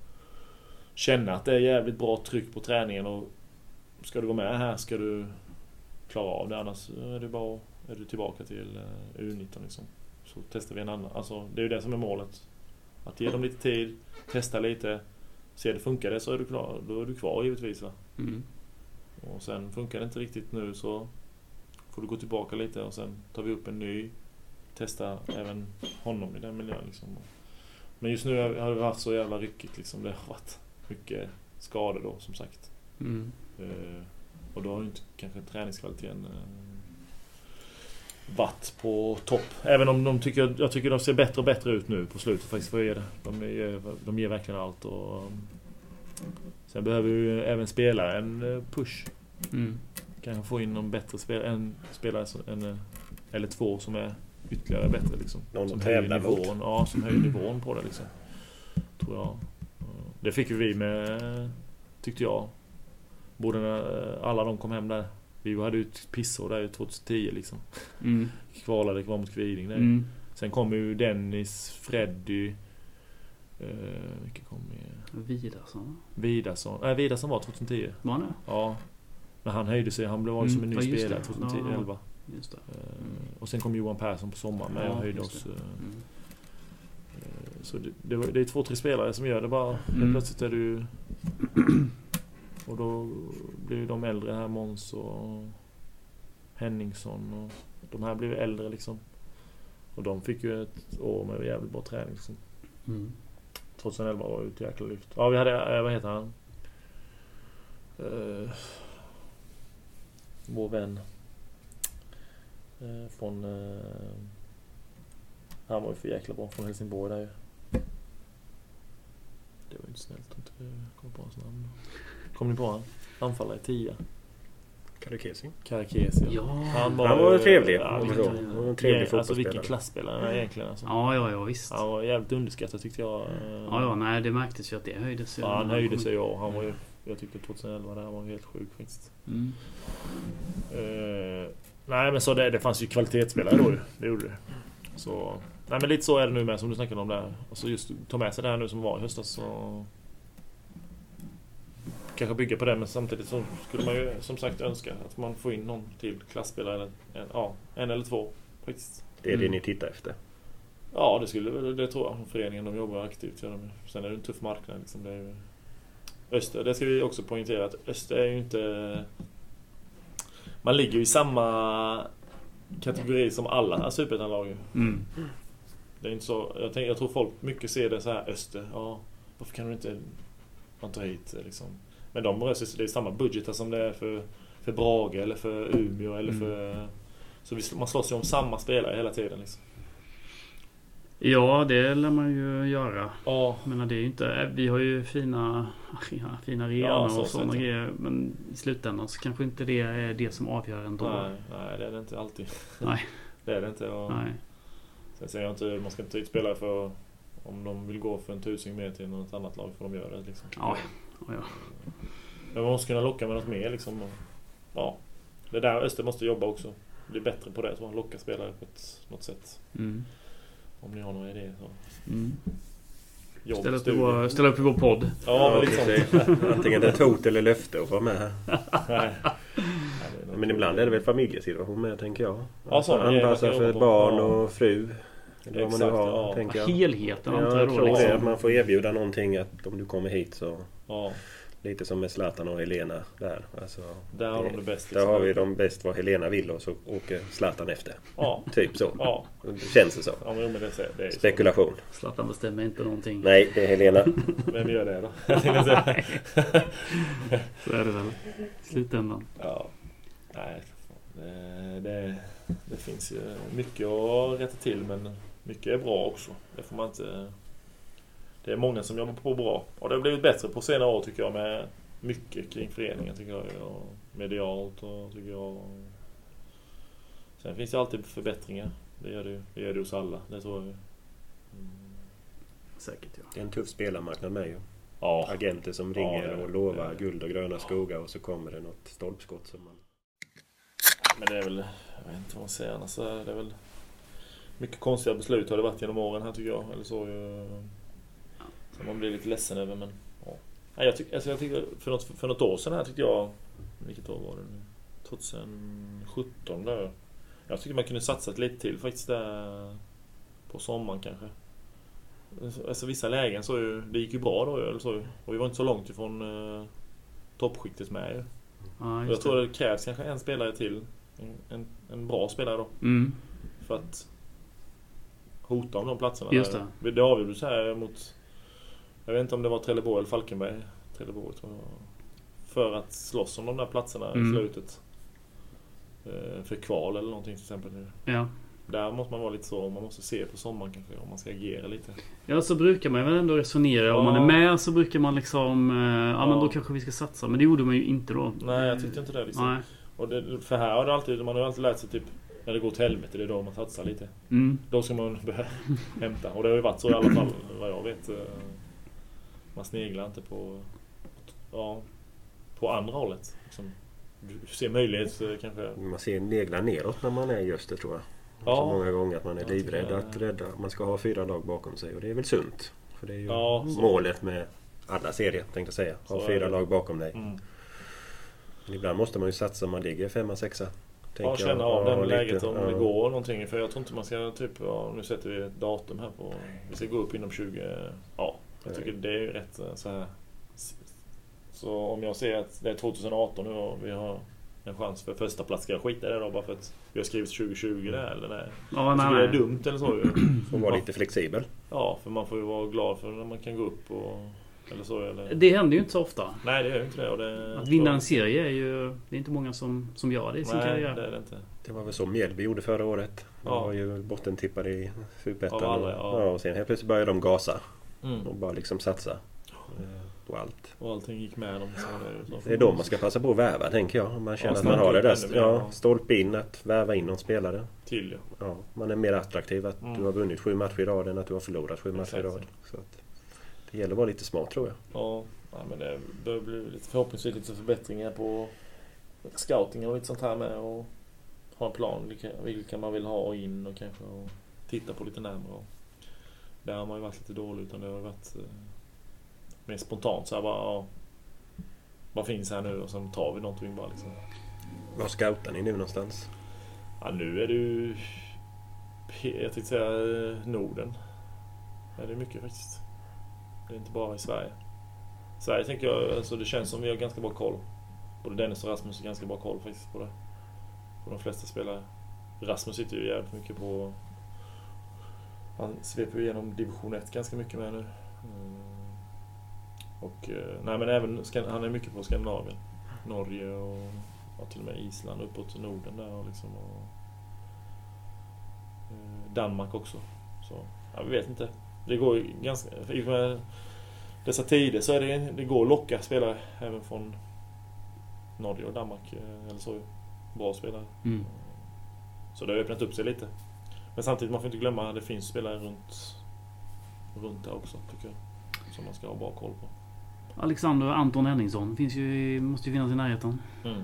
känna att det är jävligt bra tryck på träningen. Och ska du vara med här ska du klara av det. Annars är det bara är du tillbaka till eh, U19 liksom. Så testar vi en annan. Alltså, det är ju det som är målet. Att ge dem lite tid, testa lite. Se det funkar det så är du klar. Då är du kvar givetvis. Va? Mm. Och sen funkar det inte riktigt nu så får du gå tillbaka lite och sen tar vi upp en ny. Testa även honom i den miljön liksom. Men just nu har det varit så jävla ryckigt liksom. Det har varit mycket skador då som sagt. Mm. Eh, och då har ju inte kanske träningskvaliteten eh, varit på topp. Även om de tycker, jag tycker de ser bättre och bättre ut nu på slutet faktiskt. Får jag ge det. De, ger, de ger verkligen allt. Och, um, sen behöver ju även spelare en eh, push. Mm. Kanske få in någon bättre spelare, en spelare som, en, eh, eller två som är ytterligare bättre liksom. Någon som höjer mot. nivån. Ja, som höjer nivån på det liksom. Tror jag. Det fick ju vi med, tyckte jag. Både när alla de kom hem där. Vi hade ju ett pissår där ju 2010 liksom. Mm. [laughs] Kvalade kvar mot Kviding där. Mm. Sen kom ju Dennis, Freddy. Eh, vilka kom med? Vidarsson. Vidarsson. Nej, Vidarsson var 2010. Var han det? Ja. När han höjde sig. Han blev ju som en ny Mm, ja, spelare det. 2010, Ja. 11. Just det. Eh, Och sen kom Johan Persson på sommaren med Ja, och höjde oss. eh, Mm. eh, Så det, det, var, det är två, tre spelare som gör det bara. Helt Mm. plötsligt är du... [clears throat] Och då blir ju de äldre här, Måns och Henningsson och de här blev äldre liksom. Och de fick ju ett år med jävligt bra träning liksom. Mm. 2011 var ju ett jäkla lyft. Ja, vi hade, vad heter han? Uh, vår vän. eh, från uh, Han var ju för jäkla bra från Helsingborg där ju. Det var ju inte snällt att inte komma på hans namn. Kom ni på han? Anfallare i tia. Karakesi. Karakesi. Ja. Han var trevlig. Ja, vilken, så. Han var en trevlig alltså vilken klassspelare egentligen. Alltså. Ja, ja, ja visst. Han var jävligt underskattad tyckte jag. Ja, ja, nej det märktes ju att det höjdes. ju Ja, han höjde sig och han var ju... Jag tyckte 2011 där han var helt sjuk faktiskt. Mm. Eh, nej men så det, det fanns ju kvalitetsspelare då ju. Det gjorde det. Så... Nej men lite så är det nu med som du snackade om där. Och så just ta med sig det här nu som var i höstas så... Kanske bygga på det men samtidigt så skulle man ju som sagt önska att man får in någon till klassspelare. Eller, en, ja, en eller två faktiskt. Det är det Mm. ni tittar efter. Ja det skulle väl- det tror jag. Föreningen de jobbar aktivt. Gör de. ju. Sen är det en tuff marknad liksom. Det är ju... Öster, det ska vi också poängtera att Öster är ju inte... Man ligger ju i samma kategori som alla superettanlag. Mm. Det är inte så... Jag, tänker, jag tror folk mycket ser det så här Öster. Ja, varför kan du inte... Man tar hit liksom. Men de rör sig, det är samma budgetar som det är för, för Brage eller för Umeå eller Mm. för... Så man slåss ju om samma spelare hela tiden liksom. Ja, det lär man ju göra. Ja, menar, det är inte... Vi har ju fina, [laughs] ja, fina arenor Ja, så och sådana grejer. Men i slutändan så kanske inte det är det som avgör ändå. nej, nej det är det inte alltid. [laughs] Nej. Det är det inte. Och Nej. Sen säger jag inte, man ska inte spelare för om de vill gå för en tusing mer till något annat lag får de göra det liksom. Ja, ja, ja. Men man måste kunna locka med något mer liksom. Och, ja. Det där Öster måste jobba också. Bli bättre på det jag. Locka spelare på ett, något sätt. Mm. Om ni har några idéer så. Mm. Jobb, Ställa, upp vår, ställa upp i vår podd. Ja, lite precis. Antingen det är ett hot eller löfte att vara med här. Nej. [laughs] Men ibland är det väl familjesituation med tänker jag. Ja, sådana Anpassa för barn Ja. och fru. Eller vad man nu Exakt, har, ja. tänker jag. Helheten Ja, antar jag då. det. Att Liksom. man får erbjuda någonting att om du kommer hit så Ja, Lite som med Zlatan och Helena där. Alltså, där har det- de det bäst. där har vi de bäst vad Helena vill och så åker Zlatan efter. Ja, [laughs] Typ så. ja. Känns det så. Ja, men men det, är- det är ju så. Spekulation. Zlatan bestämmer inte någonting. Nej, det är Helena. [laughs] Vem gör det då? [laughs] Så är det väl. I slutändan. Ja. Nej, det, det, det finns ju mycket att rätta till men mycket är bra också. Det får man inte... Det är många som jobbar på bra. Och det har blivit bättre på senare år tycker jag med mycket kring föreningen tycker jag. Och medialt och tycker jag. Sen finns det alltid förbättringar. Det gör det ju. Det gör det hos alla. Det tror jag. Mm. Säkert ja. Det är en tuff spelarmarknad med ju. Ja. Agenter som Ja, ringer är det. och lovar Det guld och gröna skogar och så kommer det något stolpskott som man... Men det är väl, jag vet inte vad man säger annars. Det är väl mycket konstiga beslut har det varit genom åren här tycker jag. Eller så ju, som man blir lite ledsen över men ja. Jag, tyck, alltså jag tycker för något, för något år sedan här tyckte jag, vilket år var det nu? 2017 där. Jag tycker man kunde satsat lite till faktiskt där på sommaren kanske. Alltså vissa lägen så ju, det gick ju bra då eller så. Och vi var inte så långt ifrån eh, toppskiktet med ju. ja Jag tror det. det krävs kanske en spelare till. En, en, en bra spelare då. Mm. För att hota om de platserna. Just där. det. Det avgjordes här mot... Jag vet inte om det var Trelleborg eller Falkenberg. Trelleborg tror jag. För att slåss om de där platserna Mm. i slutet. Eh, För kval eller någonting till exempel. Ja. Där måste man vara lite så. Man måste se på sommaren kanske om man ska agera lite. ja, så brukar man väl ändå resonera. Om man är Ja. med så brukar man liksom... eh, Ja, men Ja. då kanske vi ska satsa. Men det gjorde man ju inte då. Nej, jag tyckte inte det. Liksom. Nej. Och det, för här har det alltid, man har alltid lärt sig typ när det går till helvete, det är då man satsar lite. Mm. Då ska man [laughs] börja hämta. Och det har ju varit så i alla fall vad jag vet. Man sneglar inte på, ja, på andra hållet. Liksom, du ser möjlighet kanske. Man ser neglar neråt när man är just det tror jag. Ja. Så många gånger att man är livrädd att rädda. Man ska ha fyra lag bakom sig och det är väl sunt. För det är ju Ja, så. målet med alla serier tänkte jag säga. Så Ha är fyra lag bakom dig. Mm. Men ibland måste man ju satsa om man ligger femma, sexa. Ja, känna av lite, läget om ja. det går någonting. För jag tror inte man ska typ, ja, nu sätter vi ett datum här på, vi ska gå upp inom 20, ja. Jag tycker det är ju rätt eh, så här. Så om jag ser att det är 2018 nu och vi har en chans för första plats ska jag skita i det då bara för att vi har skrivit 2020 där eller nej. Ja, nej, tycker det är nej. dumt eller så ju. [clears throat] Får vara lite flexibel. Ja, för man får ju vara glad för när man kan gå upp och Eller så, eller? Det händer ju inte så ofta. Nej, det gör ju inte det. Och det Att vinna en serie är ju... Det är inte många som, som gör det i sin Nej, karriär. det är det inte. Det var väl så Mjällby gjorde förra året. De Ja. var ju bottentippade i Superettan. Och- ja. ja, och sen helt plötsligt började de gasa Mm. och bara liksom satsa på allt. Och allting gick med dem. Så det, är då man ska passa på att värva tänker jag. Om man känner Ja, att man har det där ja, stolpe in att värva in någon spelare. Till ja. Ja, man är mer attraktiv att Mm. du har vunnit sju matcher i rad än att du har förlorat sju matcher i rad. Så att det gäller att vara lite smart tror jag. Ja, ja men det börjar bli lite, förhoppningsvis lite förbättringar på scoutingen och lite sånt här med. Och ha en plan vilka, vilka man vill ha in och kanske och titta på lite närmare. Där har man ju varit lite dålig utan det har varit eh, mer spontant så här bara ja, Vad finns här nu och sen tar vi någonting bara liksom. Var scoutar ni nu någonstans? Ja, nu är det ju jag tänkte säga eh, Norden. Ja, det är mycket faktiskt. Det är inte bara i Sverige. Sverige tänker jag, alltså det känns som vi har ganska bra koll. Både Dennis och Rasmus har ganska bra koll faktiskt på det. På de flesta spelare. Rasmus sitter ju jävligt mycket på... Han sveper ju igenom division 1 ganska mycket med nu. Mm. Och eh, nej men även, han är mycket på Skandinavien. Norge och ja, till och med Island uppåt Norden där och liksom. Och, eh, Danmark också. Så, ja, vi vet inte. Det går ju ganska... Med dessa tider så är det, det går att locka spelare även från Norge och Danmark. eh, Eller så. Bra spelare. Mm. Så det har öppnat upp sig lite. Men samtidigt, man får inte glömma att det finns spelare runt, runt där också, tycker jag. Som man ska ha bra koll på. Alexander och Anton Henningsson finns ju, måste ju finnas i närheten. Mm.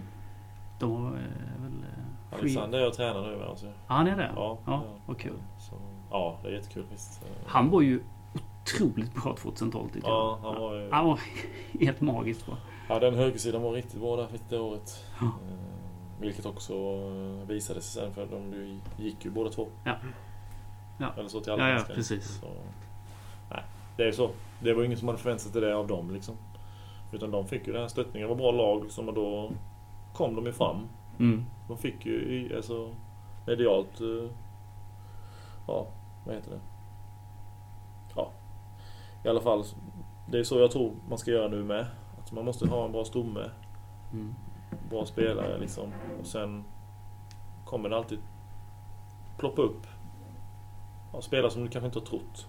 De eh, väl... eh, skit- Alexander är jag tränar nu. Alltså. Ja, han är det? Ja, Ja, vad kul. Så, ja, det är jättekul visst. Han var ju otroligt bra 2012 tycker Ja, jag. han var ju... Han var [laughs] helt magiskt bra. Ja, den högersidan var riktigt bra där det året. Ja. Vilket också visade sig sen för de ju- gick ju båda två. Ja. Ja. Eller så till Ja, ja, Allsvenskan. precis. Så, nej, det är ju så. Det var ingen som hade förväntat sig det av dem liksom. Utan de fick ju den här stöttningen. Det var bra lag liksom och då kom de ju fram. Mm. De fick ju alltså medialt... eh, Ja, vad heter det? Ja. I alla fall, det är så jag tror man ska göra nu med. Att man måste ha en bra stomme, Mm. Bra spelare liksom. Och sen kommer det alltid ploppa upp ja, spelare som du kanske inte har trott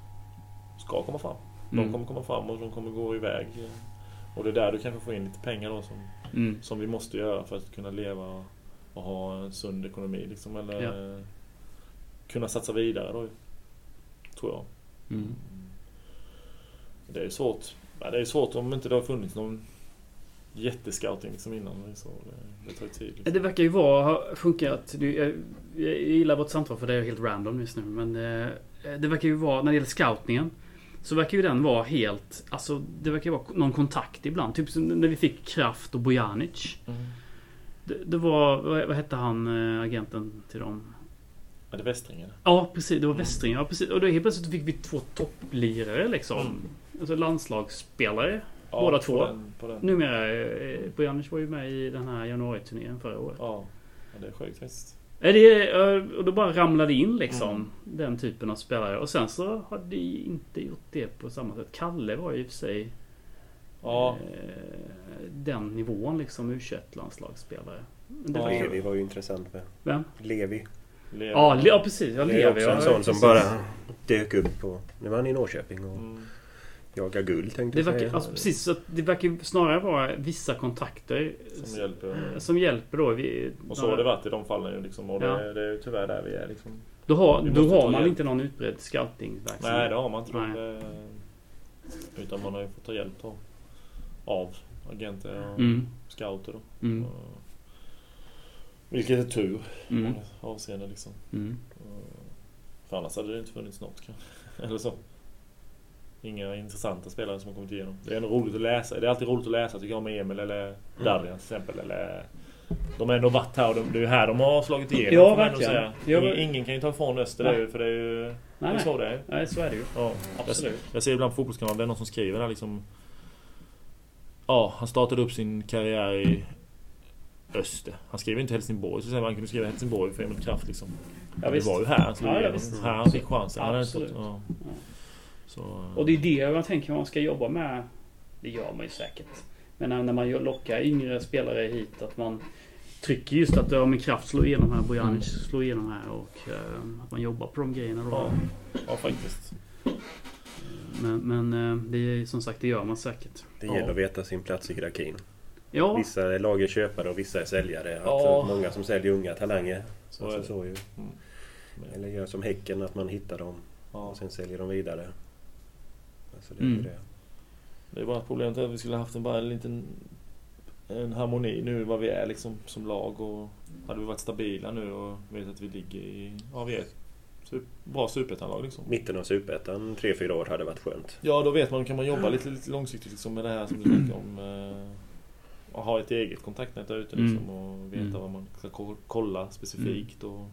ska komma fram. De Mm. kommer komma fram och de kommer gå iväg. Och det är där du kanske får in lite pengar då som Mm. som vi måste göra för att kunna leva och ha en sund ekonomi liksom. Eller Ja. kunna satsa vidare då. Tror jag. Mm. Det är svårt. Det är svårt om inte det har funnits någon jättescouting liksom innan. Så det, det tar ju tid. Liksom. Det verkar ju vara, ha funkat. Du, jag, jag gillar vårt samtal för det är helt random just nu. Men eh, det verkar ju vara, när det gäller scoutningen. Så verkar ju den vara helt, alltså det verkar ju vara någon kontakt ibland. Typ som när vi fick Kraft och Bojanic. Mm. Det, det var, vad, vad hette han, eh, agenten till dem? Är det Västringen? Ja precis, det var Westring. Ja, precis. Och då helt plötsligt fick vi två topplirare liksom. Mm. Alltså landslagsspelare. Ja, Båda på två. Den, på den. Numera, eh, Bojanic var ju med i den här januariturnén förra året. Ja. ja, det är sjukt faktiskt. Är det, eh, och då bara ramlade in liksom Mm. den typen av spelare. Och sen så har de inte gjort det på samma sätt. Kalle var ju i och för sig Ja, eh, den nivån liksom U21-landslagsspelare. Men det Ja. var ju- Levi var ju intressant med. Vem? Levi. Lever. Ja, Le, ja precis. Ja, Det är Levi. också en sån som precis. bara dök upp på... Nu var han i Norrköping och Mm. Jagade guld tänkte Det jag verkar, säga. alltså, precis, så det verkar ju snarare vara vissa kontakter Som hjälper. som hjälper då. Vi, Och så har det varit i de fallen ju liksom. Och det, Ja. det är ju tyvärr där vi är liksom. Då har, då har man hjälp. inte någon utbredd scoutingverksamhet. Nej, det har man inte. Det, utan man har ju fått ta hjälp då, av agenter och Mm. scouter. Då. Mm. Och- Vilket är tur Mm. många avseenden liksom. Mm. För annars hade det inte funnits något kanske. Eller så. Inga intressanta spelare som har kommit igenom. Det är ändå roligt att läsa. Det är alltid roligt att läsa tycker jag med Emil eller Darjan till exempel. Eller, de har ändå varit här och de, det är ju här de har slagit igenom. Ja, verkligen. ingen, ingen kan ju ta ifrån Öster det, är ju- för det är ju det Nej, är nej. så det är. nej, så är det ju. Ja, Absolut. Jag, jag ser ibland på Fotbollskanalen, det är någon som skriver där liksom... Ja, han startade upp sin karriär i Öster. Han skriver inte Helsingborg, så han kunde skriva Helsingborg för Emil Kraft liksom. Ja, det var ju här han slog Ja, igenom. Här han fick chansen. Han hade Absolut. ja. Ja. Så, Och det är det man tänker man ska jobba med det gör man ju säkert. Men när man lockar yngre spelare hit att man trycker just att ja, med kraft slår igenom här, Bojanic slår igenom här och eh, att man jobbar på de grejerna då. Ja, ja faktiskt. Men, men eh, det är som sagt, det gör man säkert. Det Ja. gäller att veta sin plats i hierarkin. Ja, Vissa lag är köpare och vissa är säljare. Ja. Alltså, många som säljer unga talanger. Så är det. så ju. Mm. Eller gör som Häcken, att man hittar dem Ja. och sen säljer dem vidare. Alltså, det är Mm. det. Det är bara problemet är att vi skulle haft en, bara en liten en harmoni nu vad vi är liksom som lag och hade vi varit stabila nu och vet att vi ligger i, ja vi är ett bra superettanlag liksom. Mitten av Superettan, tre fyra år hade varit skönt. Ja då vet man, kan man jobba lite, lite långsiktigt liksom med det här som du snackade om. Eh, och ha ett eget kontaktnät där ute liksom Mm. och veta Mm. vad man ska ko- kolla specifikt och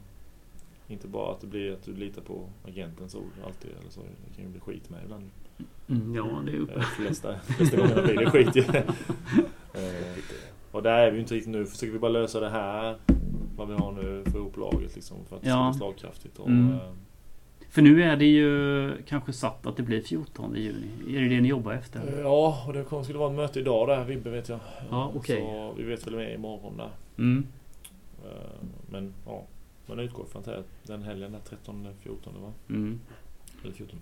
inte bara att det blir att du litar på agentens ord alltid eller så. Det kan ju bli skit med ibland. Mm, ja det är uppe. flesta, flesta gångerna blir det skit ju. [laughs] Eh. Och där är vi ju inte riktigt nu. Försöker vi bara lösa det här. Vad vi har nu för ihop laget liksom. För att det ska bli slagkraftigt. Och, Mm. eh, För nu är det ju kanske satt att det blir 14 juni. Är det det ni jobbar efter? Ja, och det kommer- skulle vara ett möte idag där, Vibbe vet jag. Ja, okej. Så vi vet väl mer imorgon där. Mm. Eh, Men ja, man utgår från att det är den helgen där 13, 14 va? Mm. Eller 14,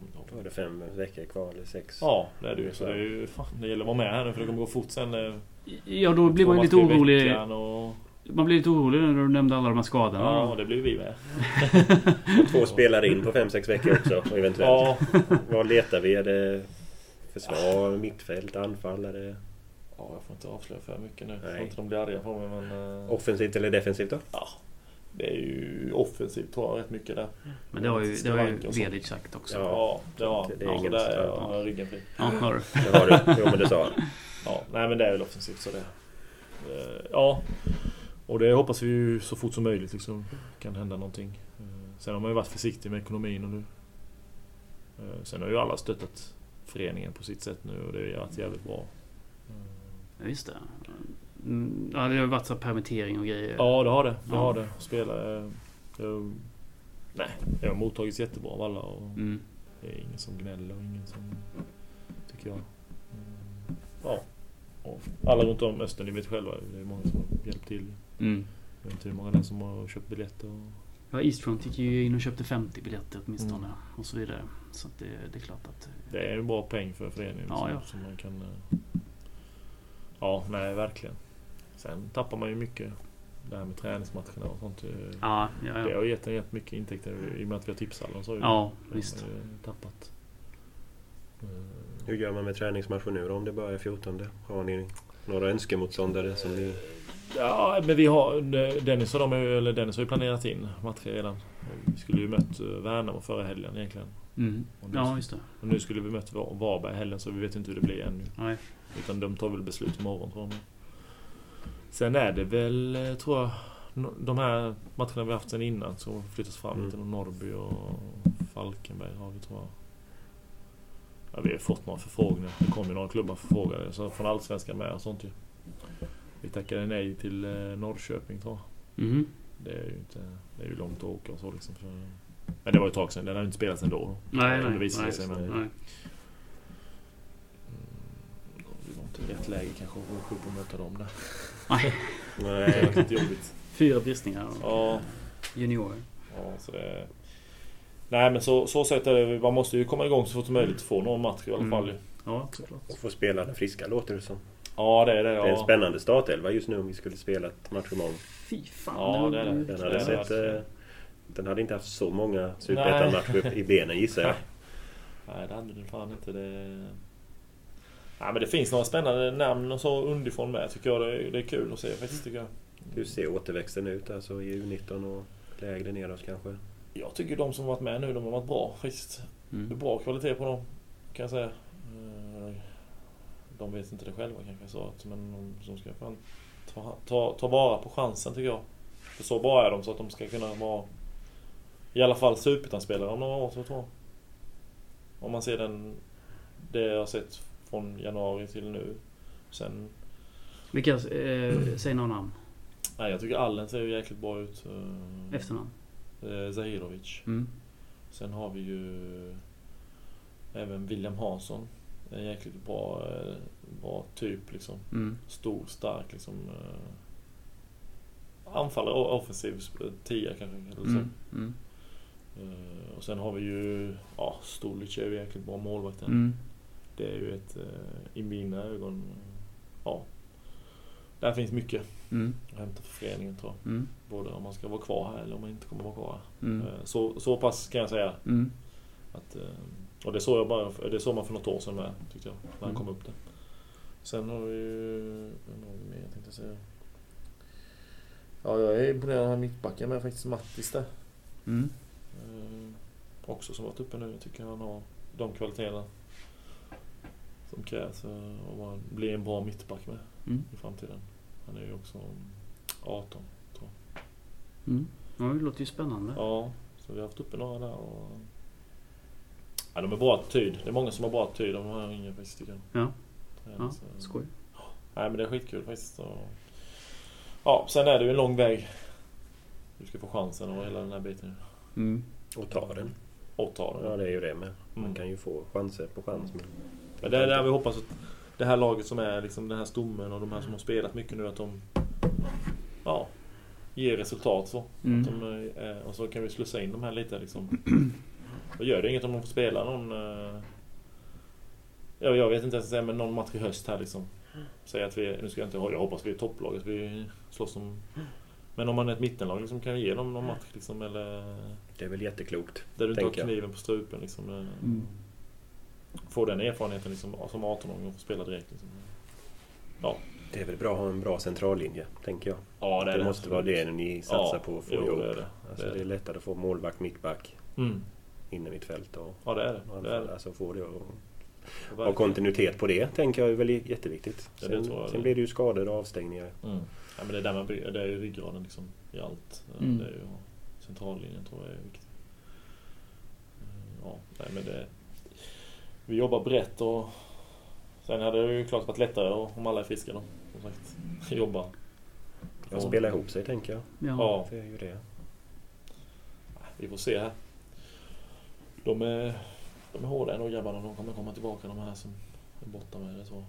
15. Jag kommer inte ihåg. Då är det fem veckor kvar, eller sex. Ja, det är det ju. Så det, är ju, fan, det gäller att vara med här nu för det kommer gå fort sen. eh, Ja, då blir man ju lite orolig. Och, Man blir lite orolig när du nämnde alla de här skadorna. ja, det blir vi med. [laughs] Två spelare in på fem sex veckor också eventuellt. Ja, Vad letar vi? Är det försvar, mittfält, anfall? Är det Ja, jag får inte avslöja för mycket nu. Jag Nej. får inte de blir arga på mig men... eh, offensivt eller defensivt då? Ja, det är ju offensivt tror jag rätt mycket där. Men det har ju, det har ju. Vedic sagt också. Ja. Ja, det har Det är ja, inget- där är jag ryggen fri. Ja, hör du. Det har du. Jo men det sa han. Ja, nej men det är väl offensivt så det... eh, Ja. Och det hoppas vi ju så fort som möjligt liksom kan hända någonting. Eh, Sen har man ju varit försiktig med ekonomin och nu. Eh, Sen har ju alla stöttat föreningen på sitt sätt nu och det har varit jävligt bra. Ja, just det. Ja, det har varit så permittering och grejer. Ja, det har det. Det Ja. har det. Spela... eh, eh, Nej, det har mottagits jättebra av alla och Mm. det är ingen som gnäller och ingen som... Tycker jag. Mm, Ja. Och alla runt om Östern, ni vet själva. Det är många som har hjälpt till. Mm. Jag vet inte hur många det är som har köpt biljetter. Och... Ja, Eastfront gick ju in och köpte 50 biljetter åtminstone. Mm. Och så vidare. Så det, det är klart att... Det är en bra peng för föreningen. Ja, som, ja. som man kan... eh, Ja, nej verkligen. Sen tappar man ju mycket. Det här med träningsmatcherna och sånt. eh, Ja, ja, Det ja. har gett en rätt mycket intäkter i och med att vi har tipshallen. Så Ja, det visst. tappat. Hur gör man med träningsmatcher nu då om det bara är 14? Har ni några önskemotståndare som ni... Ja, men vi har... Dennis, och de eller Dennis har ju planerat in matcher redan. Vi skulle ju mött eh, Värnamo förra helgen egentligen. Mm. Och nu, Ja, just det. och nu skulle vi mött Var- Varberg i helgen så vi vet inte hur det blir ännu. Nej. Utan de tar väl beslut imorgon tror jag. Sen är det väl, eh, tror jag, de här matcherna vi haft sen innan som flyttas fram Mm. lite. Norrby och Falkenberg har vi tror jag. Ja, vi har fått några förfrågningar. Det kom ju några klubbar förfrågade. Så från Allsvenskan med och sånt ju. Vi tackade nej till eh, Norrköping tror jag. Mhm. Det är ju inte, det är ju långt att åka och så liksom. För, men det var ju ett tag sedan. Den har ju inte spelats ändå. Nej, Det nej. visade nej, sig, men- nej. Mm, det var inte rätt läge kanske att åka upp och möta dem där. Nej. Det var lite jobbigt. Fyra bristningar. Ja, Juniorer. Ja, så det... Nej men så, så sett är det, man måste ju komma igång så fort som möjligt få någon match i alla Mm. fall. ju. Ja, såklart. Och få spelarna friska låter det som. Ja det är det. Det är en Ja, spännande startelva just nu om vi skulle spela ett match imorgon. Fy fan. Ja, det är det. Den Det hade, är sett, det. eh, den hade inte haft så många superettan-matcher i benen gissar jag. [laughs] Nej det hade du fan inte. Det... Nej men det finns några spännande namn och så underifrån med tycker jag. Det är, det är kul att se faktiskt tycker jag. Hur ser återväxten ut alltså i U19 och lägre neråt kanske? Jag tycker de som varit med nu, de har varit bra faktiskt. Det är Mm. bra kvalitet på dem kan jag säga. Eh, De vet inte det själva kanske så att, men de som ska fan ta, ta, ta vara på chansen tycker jag. För så bra är de så att de ska kunna vara i alla fall superettan-spelare om några år så tror jag. Om man ser den, det jag har sett från januari till nu. Sen, Vilka, eh, säg några namn. nej jag tycker Allen ser ju jäkligt bra ut. Eh, Efternamn. eh, Zahirovic. Mm. Sen har vi ju även William Hansson. en jäkligt bra, eh, bra typ liksom. Mm. Stor, stark liksom. eh, Anfallare och offensiv tia kanske. Eller så. Mm. Mm. Och sen har vi ju, ja, Stolic är ju jäkligt bra målvakt. Mm. Det är ju ett, eh, i mina ögon, ja. Där finns mycket Mm. att hämta för föreningen tror jag. Mm. Både om man ska vara kvar här eller om man inte kommer vara kvar här. Mm. Eh, Så, så pass kan jag säga. Mm. Att, eh, och det såg jag bara, det såg man för något år sedan med, tyckte jag. När han Mm. kom upp där. Sen har vi ju, vi mer tänkte jag säga. Ja, jag är imponerad av den här mittbacken med faktiskt Mattis där. Mm. Eh, också som varit uppe nu. Jag tycker han har de kvaliteterna som krävs eh, om man blir en bra mittback med Mm. i framtiden. Han är ju också 18 tror jag. Mm. Ja, det låter ju spännande. Ja, så vi har haft uppe några där och... Ja, de är bra attityd. Det är många som har bra attityd. De har ingen faktiskt tycker jag. Ja. Ja, så- skoj. Nej men det är skitkul faktiskt. Och... Ja, sen är det ju en lång väg. Du ska få chansen och hela den här biten. Mm. Och ta den. Och ta den. Ja, det är ju det med. Man Mm. kan ju få chanser på chans. Men... Men det är där vi hoppas att det här laget som är liksom den här stommen och de här som har spelat mycket nu att de ja, ger resultat så. Mm. Att de, eh, och så kan vi slussa in de här lite liksom. Och gör det inget om de får spela någon eh, Ja, jag vet inte ens säga men någon match i höst här liksom. Säg att vi, nu ska jag inte jag hoppas vi är topplaget, vi slåss om Men om man är ett mittenlag liksom, kan vi ge dem någon match liksom eller Det är väl jätteklokt. Där du inte har jag. kniven på strupen liksom. eh, Mm. Få den erfarenheten liksom, som 18-åring och få spela direkt liksom. Det är väl bra att ha en bra centrallinje, tänker jag. Ja, Det, måste vara det ni satsar Ja, på att få jo, ihop. det är det. Alltså, det är det är det. lättare att få målvakt, mittback, Mm. inne mitt fält och Ja, det är det. det, är det. Alltså få det och ha kontinuitet på det, tänker jag är väl jätteviktigt. Ja, det Sen, tror jag sen det. blir det ju skador och avstängningar. Mm. Ja, men det är där man bygger, det är ju ryggraden liksom i allt. Mm. Det är ju centrallinjen tror jag är viktigt. Mm, Ja, nej men det... Vi jobbar brett och sen hade det ju klart varit lättare om alla är friska då. Som sagt, [laughs] jobba. Ja, spela ihop sig, tänker jag. Ja. Ja, Det är ju det. vi får se här. De är, de är hårda ändå grabbarna. De kommer komma tillbaka de här som är borta med det så.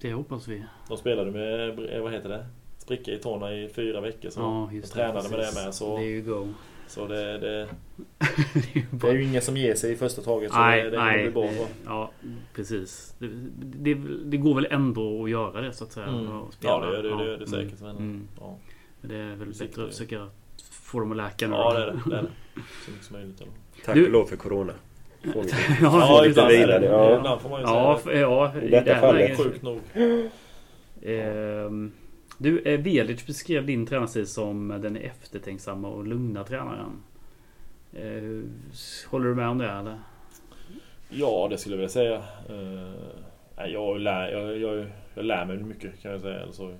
Det hoppas vi. De spelade med, eh, vad heter det? Spricka i tårna i fyra veckor. Så Ja, de tränade med det med. Så, Det är ju go. Så det, det, [laughs] det är ju ingen som ger sig i första taget. Så Nej, det, det nej. bra. Ja, precis. Det, det, det går väl ändå att göra det så att säga. Mm. och spela. Ja, det gör det, det, är det mm, säkert. Men, Mm. ja. Men det är väl bättre att det- försöka få dem att läka nu. ja, det är det. det, är det. [laughs] Så mycket som möjligt. Eller? Tack Du- och lov för Corona. [laughs] Ja, lite ibland är vidare, det. ja. Ibland får man ju Ja, säga ja, i detta det här fallet. Sjukt nog. Ehm, Du, eh, Velic beskrev din tränarstil som den eftertänksamma och lugna tränaren. Eh, Håller du med om det eller? Ja, det skulle jag vilja säga. Nej, jag, lär, jag, jag, jag lär mig mycket kan jag säga. Eller så.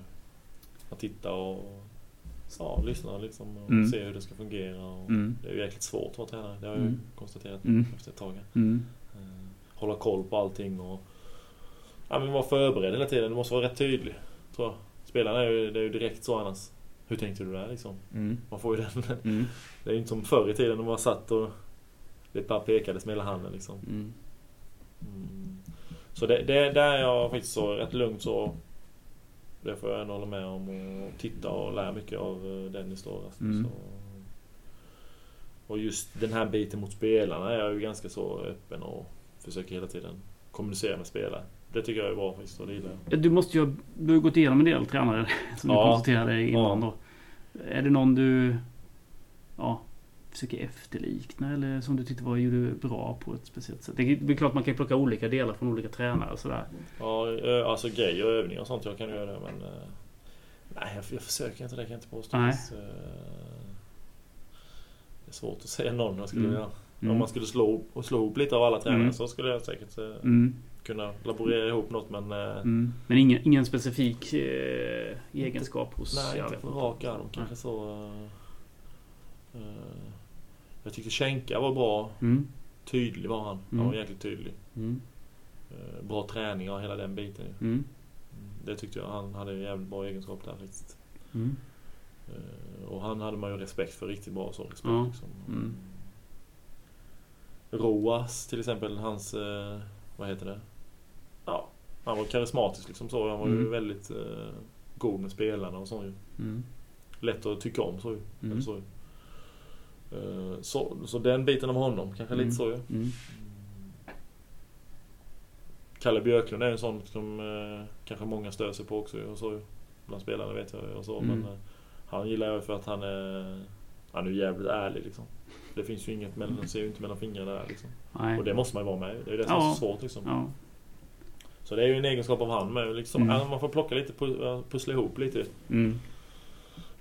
Att titta och ja, lyssna liksom och Mm. se hur det ska fungera. Och Mm. Det är ju jäkligt svårt att vara tränare. Det har jag Mm. ju konstaterat Mm. efter ett tag. Mm. Eh, hålla koll på allting och ja, men vara förberedd hela tiden. Du måste vara rätt tydlig. Tror jag. Spelarna är ju, det är ju direkt så annars. Hur tänkte du där liksom? Mm. Man får ju den. Mm. Det är ju inte som förr i tiden när man satt och det bara pekades med hela handen liksom. Mm. Mm. Så det, det, där är jag faktiskt så rätt lugnt så. Det får jag ändå hålla med om och titta och lära mycket av eh, Dennis då. Alltså, Mm. Och just den här biten mot spelarna är jag ju ganska så öppen och försöker hela tiden kommunicera med spelare. Det tycker jag är bra faktiskt och det gillar jag. Ja, Du måste ju ha du gått igenom en del tränare [laughs] som du Ja. konstaterade innan då. Är det någon du ja, försöker efterlikna eller som du tyckte var gjorde bra på ett speciellt sätt? Det är klart man kan plocka olika delar från olika tränare och sådär. Ja, eh, alltså grejer och övningar och sånt jag kan göra det men... eh, Nej, jag, jag försöker inte det kan jag inte påstå. Nej. Eh, Det är svårt att säga någon jag skulle Mm. vilja. Mm. Om man skulle slå, och slå ihop lite av alla tränare Mm. så skulle jag säkert Mm. Kunna laborera ihop något men... eh, Mm. Men ingen, ingen specifik eh, egenskap hos... Nej, jag inte på rak arm kanske så... eh, eh, jag tyckte Schenka var bra. Mm. Tydlig var han. Han Mm. var jäkligt tydlig. Mm. Eh, bra träning och hela den biten. Mm. Mm, Det tyckte jag han hade en jävligt bra egenskap där faktiskt. Mm. Eh, Och han hade man ju respekt för riktigt bra så. Respekt, Ja. liksom. Mm. Roas till exempel, hans, vad heter det? Han var karismatisk liksom så. Han var ju Mm. väldigt eh, god med spelarna och så ju. Mm. Lätt att tycka om så ju. Mm. Så, ju. Eh, så, så den biten av honom, kanske Mm. lite så ju. Mm. Kalle Björklund är en sån som eh, kanske många stör sig på också ju, och så ju. Bland spelarna vet jag ju, och så. Mm. Men eh, han gillar jag för att han är, han är jävligt ärlig liksom. Det finns ju inget mellan, ser ju inte mellan fingrarna där liksom. Nej. Och det måste man ju vara med. Det är det som Ja. är så svårt liksom. Ja. Så det är ju en egenskap av han med. Liksom, Mm. ja, Man får plocka lite, pu- pussla ihop lite. Mm.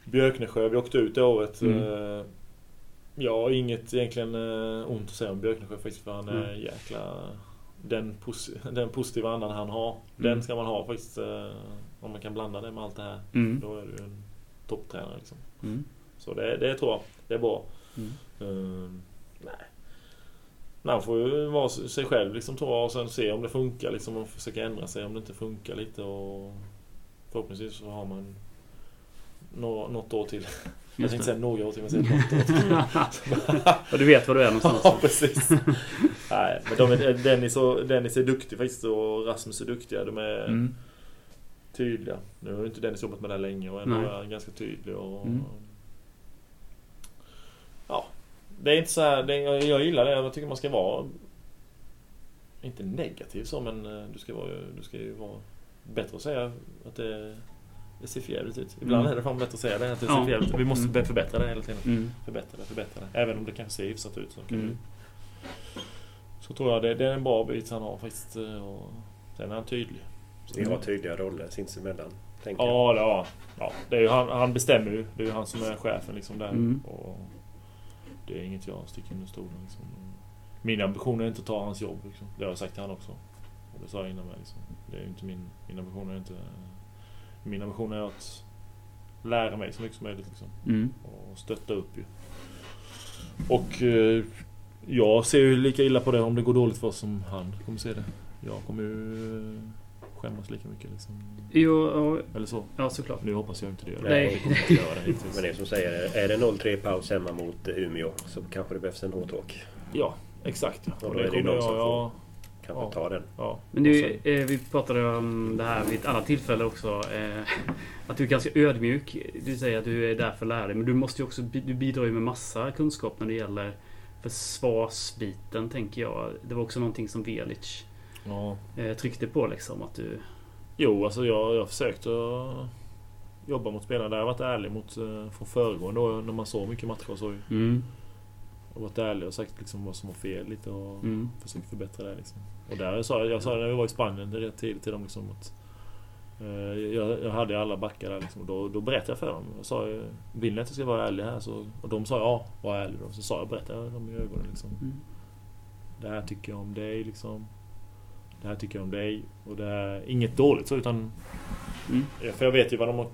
Björknesjö, vi åkte ut det året. Mm. Eh, har inget egentligen eh, ont att säga om Björknesjö faktiskt för han är Mm. jäkla... Den, pos- den positiva andan han har, Mm. den ska man ha faktiskt. eh, om man kan blanda det med allt det här. Mm. Då är du en topptränare liksom. Så det, det tror jag, det är bra. Mm. Man får ju vara sig själv liksom tror jag och sen se om det funkar liksom och försöka ändra sig om det inte funkar lite och förhoppningsvis så har man nå, något år till. Jag tänkte säga några år till men säger något år till. [laughs] Och du vet var du är någonstans. [laughs] ja precis. Nej men de är, Dennis, och, Dennis är duktig faktiskt och Rasmus är duktiga. De är Mm. tydliga. Nu har ju inte Dennis jobbat med det här länge och ändå Nej. är han ganska tydlig och... Mm. Det är inte så här, det, jag, jag gillar det. Jag tycker man ska vara... Inte negativ så men eh, du ska, vara, du ska ju vara... Bättre att säga att det, det ser för jävligt ut. Ibland Mm. är det fan bättre att säga det, att det Ja. ser för jävligt ut. Vi måste Mm. förbättra det hela tiden. Mm. Förbättra det, förbättra det. Även om det kanske ser hyfsat ut så kan Mm. Så tror jag det, det är en bra bit han har faktiskt. eh, Och sen är han tydlig. Vi har tydliga roller sinsemellan. Ja, det har han. Ja, det är ju han, han bestämmer ju. Det är ju han som är chefen liksom där. Mm. Och det är inget jag sticker under stolen liksom. Min ambition är inte att ta hans jobb liksom. Det har jag sagt till han också. Och det sa jag innan med liksom. Det är inte min, min ambition är inte... Min ambition är att lära mig så mycket som möjligt liksom. Mm. Och stötta upp ju. Och eh, jag ser ju lika illa på det om det går dåligt för oss som han kommer se det. Jag kommer ju eh, skämmas lika mycket liksom. Jo, ja, Eller så. ja, såklart. Nu hoppas jag inte det. Nej. Kommer inte göra det hittills. Men det är som säger, är det 0-3 paus hemma mot Umeå så kanske det behövs en hårtalk. Ja, exakt. Ja. Och Och då det är det ju någon jag... som Kanske Ja. ta den. ja. Men du, eh, vi pratade om det här vid ett annat tillfälle också. Eh, att du är ganska ödmjuk. Du säger att du är där för att lära dig. Men du måste ju också du bidrar ju med massa kunskap när det gäller försvarsbiten, tänker jag. Det var också någonting som Velic ja. eh, tryckte på liksom. Att du... Jo, alltså jag, jag har försökt att jobba mot spelarna. Där har jag varit ärlig mot eh, från föregående år när man såg mycket matcher så. Mm. Och varit ärlig och sagt liksom vad som var fel lite och Mm. försökt förbättra det liksom. Och där sa jag, jag sa när vi var i Spanien det rätt tidigt till dem liksom att eh, jag, jag hade alla backar där liksom. Och då, då berättade jag för dem. Jag sa vill ni att jag ska vara ärlig här? Så, och de sa ja, var ärlig då. Så sa jag, berättade jag dem i ögonen liksom. Mm. Det här tycker jag om dig liksom. Det här tycker jag om dig. Och det är inget dåligt så utan... Mm. För jag vet ju vad de...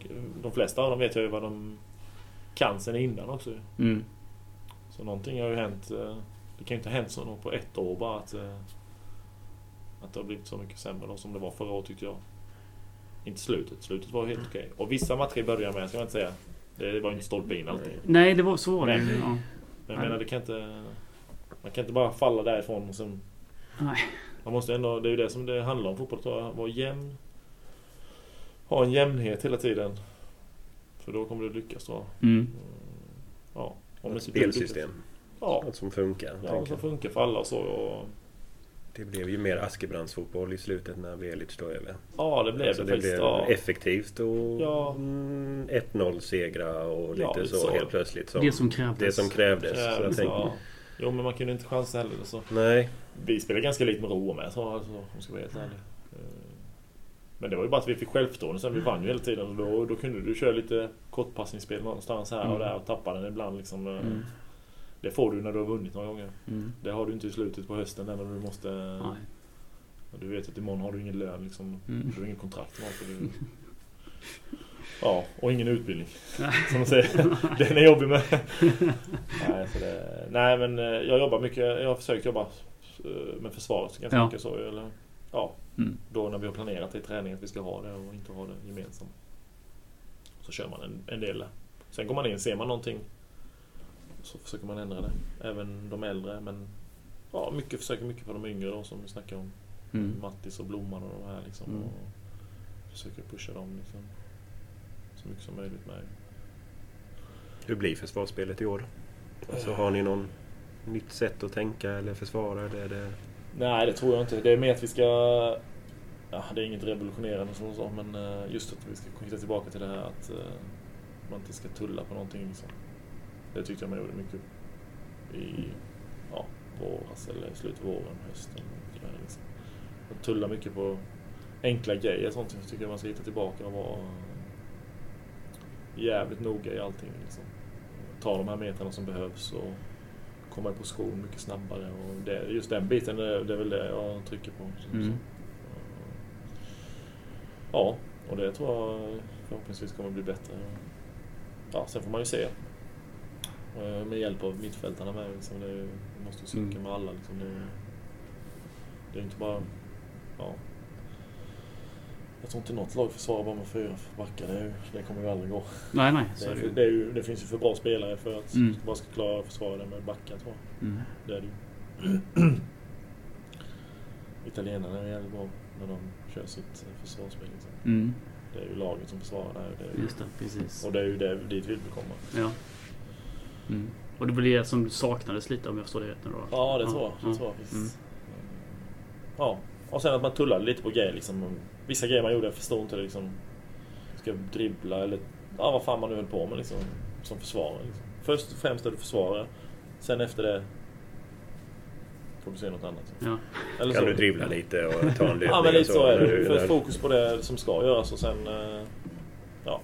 De flesta av dem vet jag ju vad de kan sen innan också. Mm. Så någonting har ju hänt. eh, Det kan ju inte ha hänt så på ett år bara att... eh, Att det har blivit så mycket sämre då som det var förra året tyckte jag. Inte slutet. Slutet var helt okej. Och vissa matcher i början med, ska man inte säga. Det var ju inte stolpe in alltid. Nej, det var så var det. Ja. Men jag menar, det kan inte... Man kan inte bara falla därifrån och sen... Nej. Man måste ändå... Det är ju det som det handlar om fotboll, tror jag. Vara jämn. Ha en jämnhet hela tiden. För då kommer du lyckas, jag. Mm. Mm, Ja. Om Ett spelsystem. Ja. Något som funkar. Ja, tänker som funkar för alla och så. Och, Det blev ju mer Askebrandsfotboll i slutet när Velic tog över. ja, det blev Alltså det det faktiskt. blev Ja. effektivt och Ja. mm, 1-0 segrar och lite, Ja, lite så, så. helt plötsligt. Som Det som krävdes. det som krävdes. så jag tänker, ja. Jo, men man kunde inte chansa heller. Så. Nej, Vi spelade ganska lite med ro med, så, alltså, om jag ska vara helt ärlig. Eh, Men det var ju bara att vi fick självförtroende sen. Vi vann ju hela tiden. Och då, då kunde du köra lite kortpassningsspel någonstans här och Mm. där och tappa den ibland. Liksom. Eh, Mm. Det får du när du har vunnit några gånger. Mm. Det har du inte i slutet på hösten när du måste... Nej. Du vet att imorgon har du ingen lön liksom. Mm. Du har ingen kontrakt du... [laughs] Ja, och ingen utbildning. Som de säger. [laughs] Den är jobbig med. [laughs] nej, det... nej, men eh, jag jobbar mycket. Jag har försökt jobba eh, med försvaret ganska Ja. mycket så. Eller, ja, Mm. då när vi har planerat i träningen att vi ska ha det och inte ha det gemensamt. Så kör man en, en del. Sen går man in, ser man någonting så försöker man ändra det. Även de äldre men ja, mycket försöker mycket för de yngre då som vi snackar om. Mm. Mattis och Blomman och de här liksom. Mm. Och försöker pusha dem liksom. Så mycket som möjligt med. Hur blir försvarsspelet i år? Alltså, har ni någon nytt sätt att tänka eller försvara? Eller är det... Nej, det tror jag inte. Det är mer att vi ska... Ja, det är inget revolutionerande som så, men eh, just att vi ska hitta tillbaka till det här att eh, man inte ska tulla på någonting. Liksom. Det tyckte jag man gjorde mycket i ja, våras eller slutet av våren, hösten. och Liksom. Man tullar mycket på enkla grejer, sånt som jag tycker man ska hitta tillbaka och vara jävligt noga i allting. Liksom. Ta de här metrarna som behövs och komma i position mycket snabbare. Och det, just den biten, det, det är väl det jag trycker på. Så, Mm. Ja, och det tror jag förhoppningsvis kommer bli bättre. Ja, sen får man ju se. Eh, Med hjälp av mittfältarna med. Liksom, det måste synka Mm. med alla. Liksom, det, det är inte bara... Ja. Jag tror inte något lag försvarar bara med fyra backar. Det, ju- det kommer ju aldrig gå. Nej, nej. Det, är det är ju, det finns ju för bra spelare för att Mm. bara ska klara att försvara det med backar tror jag. Mm. Det är det ju. [clears throat] Italienarna är jävligt bra när de kör sitt försvarsspel. Liksom. Mm. Det är ju laget som försvarar det här. Det Just det, precis. och det är ju det, dit vi vill komma. Ja. Mm. Och det var det som saknades lite om jag förstår det rätt nu då? Ja, det tror jag. Ja. Det tror jag visst. Mm. Ja, och sen att man tullade lite på grejer. Liksom. Vissa grejer man gjorde, jag förstår inte. Liksom. Ska dribbla eller ja, vad fan man nu höll på med liksom, som försvarare. Liksom. Först och främst är du försvarare. Sen efter det får du se något annat. Ja. Eller Kan så. du dribbla lite och ta en löpning? Ja men lite och så är det. Först fokus på det som ska göras och sen... eh, Ja,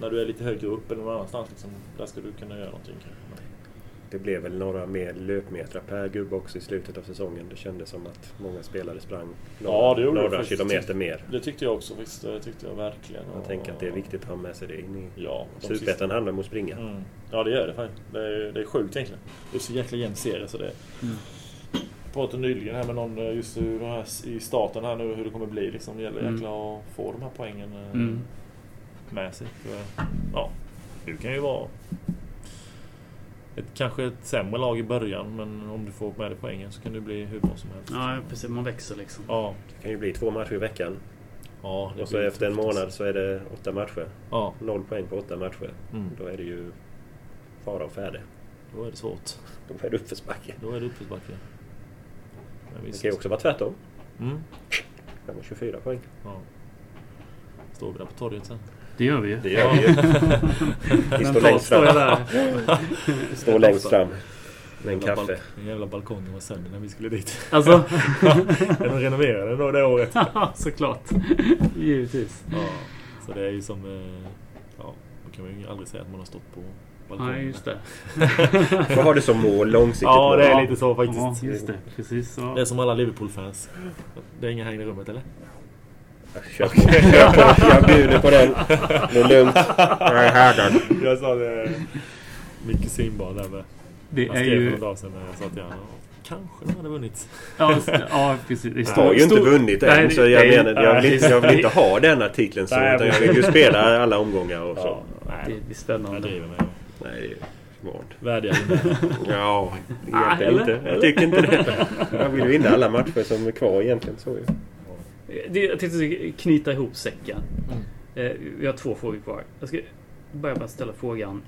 när du är lite högre upp eller någon annanstans liksom, där ska du kunna göra någonting kanske. Det blev väl några mer löpmetrar per gubbe också i slutet av säsongen. Det kändes som att många spelare sprang några, Ja, det gjorde det några faktiskt. kilometer mer. Det tyckte jag också faktiskt. Det tyckte jag verkligen. Jag Och- tänker att det är viktigt att ha med sig det in i... Ja, de Superettan handlar om att springa. Mm. Ja det gör det faktiskt. Det är, det är sjukt egentligen. Det är så jäkla jämn serie så det... Mm. Jag pratade nyligen här med någon eh, just hur det här i starten här nu hur det kommer bli liksom. Det gäller Mm. jäkla att få de här poängen eh, Mm. med sig. För, ja, du kan ju vara ett, kanske ett sämre lag i början men om du får med dig poängen så kan det bli hur bra som helst. ja, precis. Man växer liksom. Ja, Det kan ju bli två matcher i veckan. ja Och så efter en månad så är det åtta matcher. Ja, Noll poäng på åtta matcher. mm. Då är det ju fara och färde. då är det svårt. Då är det uppförsbacke. Då är det uppförsbacke. Det kan ju också vara tvärtom. Mm. Kan vara 24 poäng. Ja. Står vi där på torget sen? Det gör vi ju. Det gör vi ju. Vi står längst fram. [laughs] Står längst fram. Med en kaffe. bal- En jävla balkong var sönder när vi skulle dit. Alltså, [laughs] Den renoverade då det året. [laughs] såklart. Givetvis. Ja. Så det är ju som... eh, Ja, man kan ju aldrig säga att man har stått på balkongen. Nej, just det. Vad har du som mål långsiktigt? Ja, mål? det är lite så faktiskt. Ja, just det. Precis. Ja. Det är som alla Liverpool-fans. Det är inga häng i rummet eller? Kör på. Kör på. Jag bjuder på den. Det är lugnt. Jag är härdad. Jag sa det... Micke Simbar där med. Det är skrev för ju... någon dag sedan när jag sa till honom. Kanske de hade vunnit. Ja, ja precis. Det Jag har ju inte stor- vunnit Nej, än det- så jag nej, menar jag vill, inte- jag vill inte ha den artikeln så. Nej, Utan jag vill ju spela alla omgångar och så. Ja, Det, nej, det är jag spännande. driver med Nej, det är smart. Värdiga vinnare. Ja, Ah, egentligen eller? inte. Jag tycker inte det. Jag vill ju vinna alla matcher som är kvar egentligen. Så ju. Det, jag tänkte knyta ihop säcken. Mm. Eh, vi har två frågor kvar. Jag ska börja med att ställa frågan.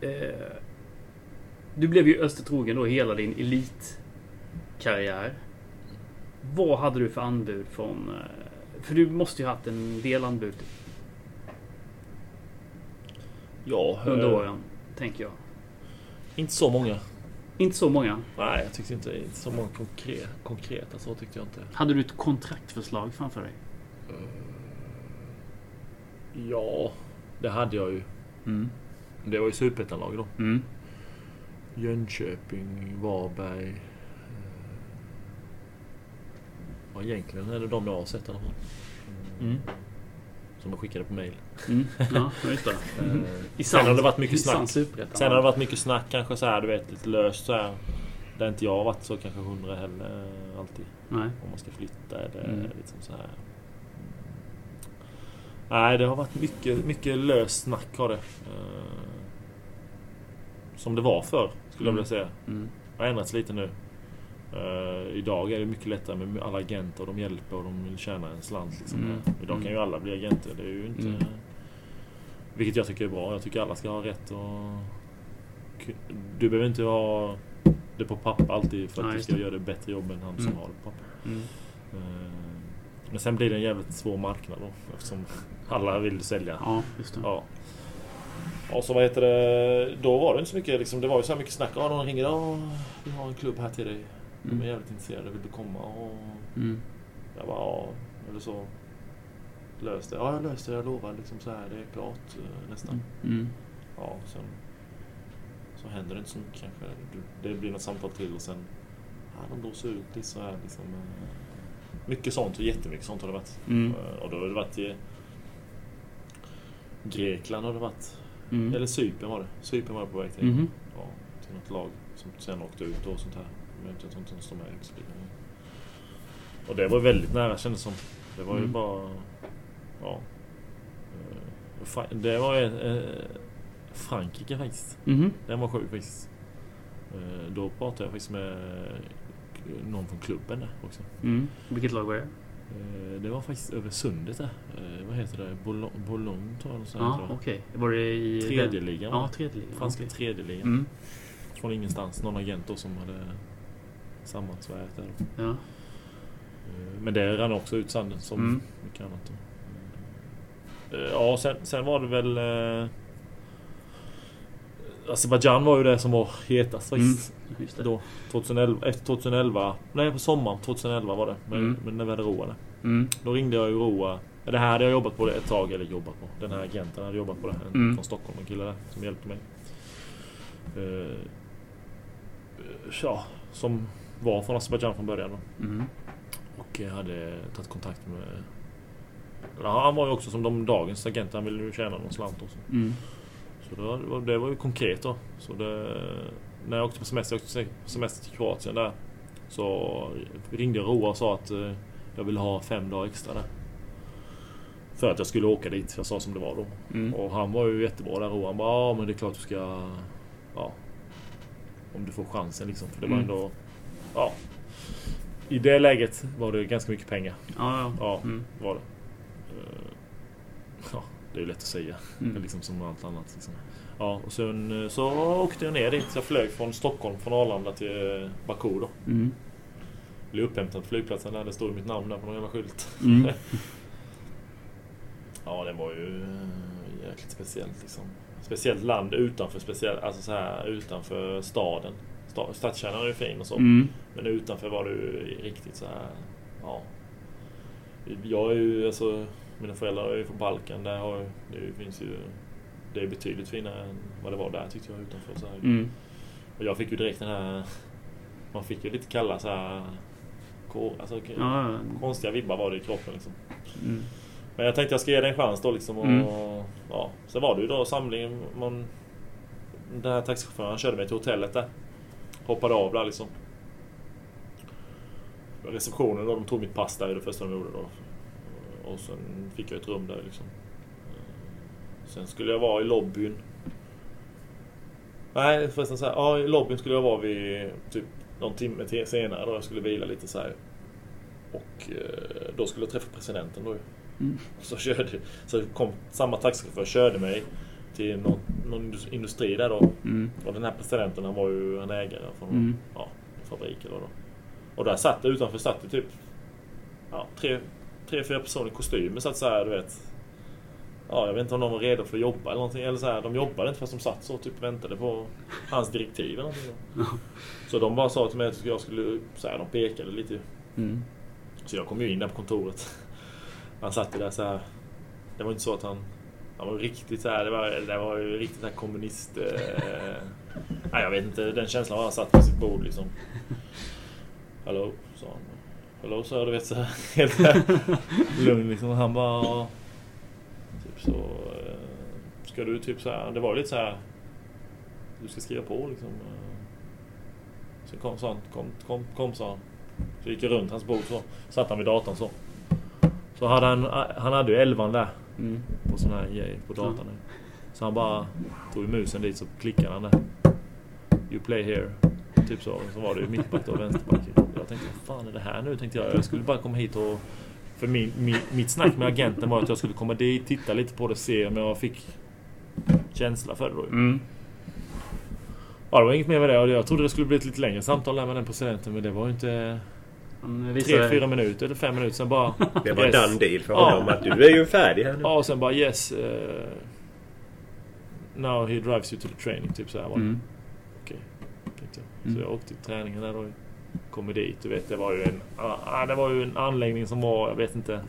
Eh, du blev ju Östertrogen då hela din elitkarriär. Vad hade du för anbud från... eh, För du måste ju ha haft en del anbud Ja, under åren, tänker jag. inte så många. Inte så många. Nej, jag tyckte inte, inte så många konkreta, konkreta. Så tyckte jag inte. Hade du ett kontraktförslag framför dig? Ja, det hade jag ju. Mm. Det var ju superettanlag då. Mm. Jönköping, Varberg. eh, Ja, egentligen är det de jag har sett i alla fall. Mm. Som jag skickade på mail. Mm. Ja, [laughs] just det. Mm. I Sen har det varit mycket snack. superettan. Sen har det varit mycket snack kanske så här, du vet, lite löst så här. Där inte jag har varit så kanske hundra heller alltid. Nej. Om man ska flytta eller Mm. liksom så här. Nej, det har varit mycket, mycket löst snack har det. Eh, Som det var förr, skulle jag Mm. vilja säga. Mm. Det har ändrats lite nu. Eh, idag är det mycket lättare med alla agenter. De hjälper och de vill tjäna en slant. Liksom. Mm. Idag kan ju alla bli agenter. Det är ju inte... Mm. Vilket jag tycker är bra. Jag tycker alla ska ha rätt och... Du behöver inte ha det på papper alltid för att Nej, du ska det. göra det bättre jobb än han som Mm. har det på papper. Mm. Eh, Men sen blir det en jävligt svår marknad då. Eftersom alla vill sälja. Ja, just det. Ja. Och så vad heter det, då var det inte så mycket liksom, det var ju så här mycket snack. Ja, någon ringer. Ja, vi har en klubb här till dig. De är Mm. jävligt intresserade, vill du komma? Och Mm. jag bara, ja. Eller så. Lös det. Ja, jag löste det, jag lovar. Liksom så här, det är klart eh, nästan. Mm. Ja, sen så händer det inte så mycket kanske. Det blir något samtal till och sen, ja, de blåser ut lite så här liksom. eh, Mycket sånt och jättemycket sånt har det varit. Mm. Och då har det varit i Grekland har det varit. Mm. Eller Cypern var det. Cypern var det på väg till. Mhm. Ja, till något lag som sen åkte ut och sånt här. Men jag tror inte de står med i högstligan. Och det var väldigt nära kändes som. Det var ju Mm. bara... Ja. Eh, Det var eh, Frankrike faktiskt. Mhm. Den var sjuk faktiskt. Eh, Då pratade jag faktiskt med någon från klubben där också. Mm. Vilket lag var det? Eh, Det var faktiskt över sundet där. Eh, Vad heter det? Boulogne, Boulogne tror jag. de Ja, okej. Var det i... Tredje ligan Ja, tredje ligan. Franska okej. tredje ligan. Mm. Från ingenstans. Någon agent då som hade sammansvärjat där. Ja. Eh, Men det rann också ut sanden som Mm. mycket annat. Då. Eh, Ja, sen, sen var det väl... Eh, Azerbajdzjan var ju det som var hetast Mm. faktiskt. Det. Då, 2011, efter 2011. Nej, på sommaren 2011 var det. Men, Mm. men när vi hade Roa. Mm. Då ringde jag ju Roa. Det här hade jag jobbat på ett tag, eller jobbat på. Den här agenten hade jobbat på det. En Mm. från Stockholm, en kille där som hjälpte mig. Eh, ja, som var från Azerbajdzjan från början. Mm. Och jag hade tagit kontakt med... Ja, han var ju också som de dagens agent. Han ville ju tjäna någon slant också. Mm. Så det var, det var ju konkret då. Så det, när jag åkte på semester, jag åkte på semester till Kroatien där. Så ringde jag Roa och sa att eh, jag ville ha fem dagar extra där. För att jag skulle åka dit. Jag sa som det var då. Mm. Och han var ju jättebra där Roa. Han bara, ja men det är klart du ska... Ja. Om du får chansen liksom. För det var Mm. ändå... Ja. I det läget var det ganska mycket pengar. Ja, ja. Ja, Mm. var det. Eh, Ja, det är lätt att säga. Mm. Liksom som allt annat. Liksom. Ja, och sen eh, så åkte jag ner dit. Jag flög från Stockholm, från Arlanda till eh, Baku då. Mm. Blev upphämtad på flygplatsen där det stod mitt namn där på någon jävla skylt. Mm. [laughs] Ja, det var ju jäkligt speciellt liksom. Speciellt land utanför, speciell, alltså så här, utanför staden. Sta- Stadskärnan är ju fin och så. Mm. Men utanför var det ju riktigt så här. Ja. Jag är ju alltså, mina föräldrar är ju från Balkan. Där har, det finns ju, det är betydligt finare än vad det var där tyckte jag utanför. Så här. Mm. Och jag fick ju direkt den här, man fick ju lite kalla så här, alltså, Ja, konstiga vibbar var det i kroppen liksom. Mm. Men jag tänkte jag ska ge det en chans då liksom. Och, Mm. ja. Sen var det ju då samling. Man, den här taxichauffören körde mig till hotellet där. Hoppade av där liksom. Receptionen då, de tog mitt pass där det första de gjorde då. Och sen fick jag ett rum där liksom. Sen skulle jag vara i lobbyn. Nej förresten så här, ja i lobbyn skulle jag vara vid typ någon timme till senare då jag skulle vila lite så här. Och eh, då skulle jag träffa presidenten då. Mm. Så, körde, så kom samma taxichaufför körde mig till någon, någon industri där då. Mm. Och den här presidenten han var ju en ägare från Mm. ja, en fabrik vad då. Och där satt det utanför satt det typ ja, tre, tre, fyra personer i kostymer satt så här du vet. Ja, jag vet inte om de var redo för att jobba eller någonting. Eller så här, de jobbade inte fast de satt så och typ väntade på hans direktiv eller någonting. Då. Så de bara sa till mig att jag skulle, så här, de pekade lite. Mm. Så Så jag kom ju in där på kontoret. Han satt ju där så här. Det var inte så att han... Han var riktigt så här, det var, det var ju riktigt så här kommunist... Eh, [laughs] nej, jag vet inte, den känslan var han satt på sitt bord liksom. Hallå, sa han. Hallå, sa jag, du vet så här. [laughs] Helt så lugn liksom. Han bara... Typ så... Eh, ska du typ så här, det var lite så här... Du ska skriva på liksom. eh. Sen kom, sa han, kom, kom, kom sa han. Så gick jag runt hans bord så. Satt han vid datorn så. Så hade han, han hade ju elvan där. Mm. På sån här grej på datorn. Så han bara tog musen dit så klickade han där. You play here. Typ så. Så var det ju mittback och vänsterback. ju. fan är det här nu tänkte jag. Jag skulle bara komma hit och... För min, min, mitt snack med agenten var att jag skulle komma dit, titta lite på det, se om jag fick känsla för det då. Mm. Ja, det var inget mer med det. Och Jag trodde det skulle bli ett lite längre samtal där med den presidenten, men det var ju inte... Tre, fyra minuter eller fem minuter sen bara... [laughs] Det var Yes. done deal för Ja. honom att du är ju färdig här nu. Ja, och sen bara yes... Uh, now he drives you to the training, typ så här var det. Mm. tänkte jag. Mm. Så jag åkte till träningen där och kom dit. Du vet, det var ju en, ah, det var ju en anläggning som var, jag vet inte.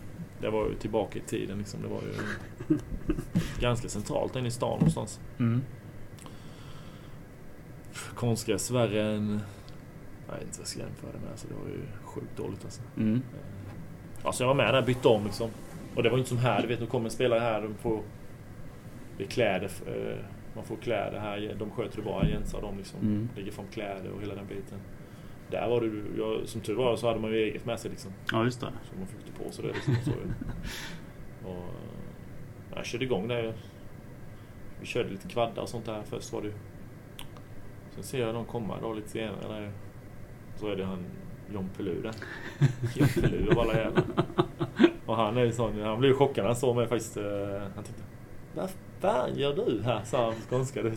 Det var ju tillbaka i tiden liksom. Det var ju [laughs] ganska centralt inne i stan någonstans. Mm. Konstgräs värre än... Jag vet inte vad jag ska jämföra det med. Alltså, det var ju sjukt dåligt alltså. Mm. Alltså jag var med där, bytte om liksom. Och det var inte som här, du vet nu kommer en spelare här, de får... Det är kläder, eh, man får kläder här, de sköter det bra, Jensa och de liksom. Mm. Lägger fram kläder och hela den biten. Där var det jag, som tur var så hade man ju eget med sig liksom. Ja, just det. Så man fick ta på sig det liksom. Så, [laughs] och, eh, jag körde igång där. Vi körde lite kvaddar och sånt där. Först var det. Sen ser jag dem komma då lite senare. Så är det han John Pelu där. John Pelu och alla jävlar. Och han är ju sån, han blev chockad när han såg mig faktiskt. eh, Han tänkte Vad fan gör du här? Sa han på skånska. Du.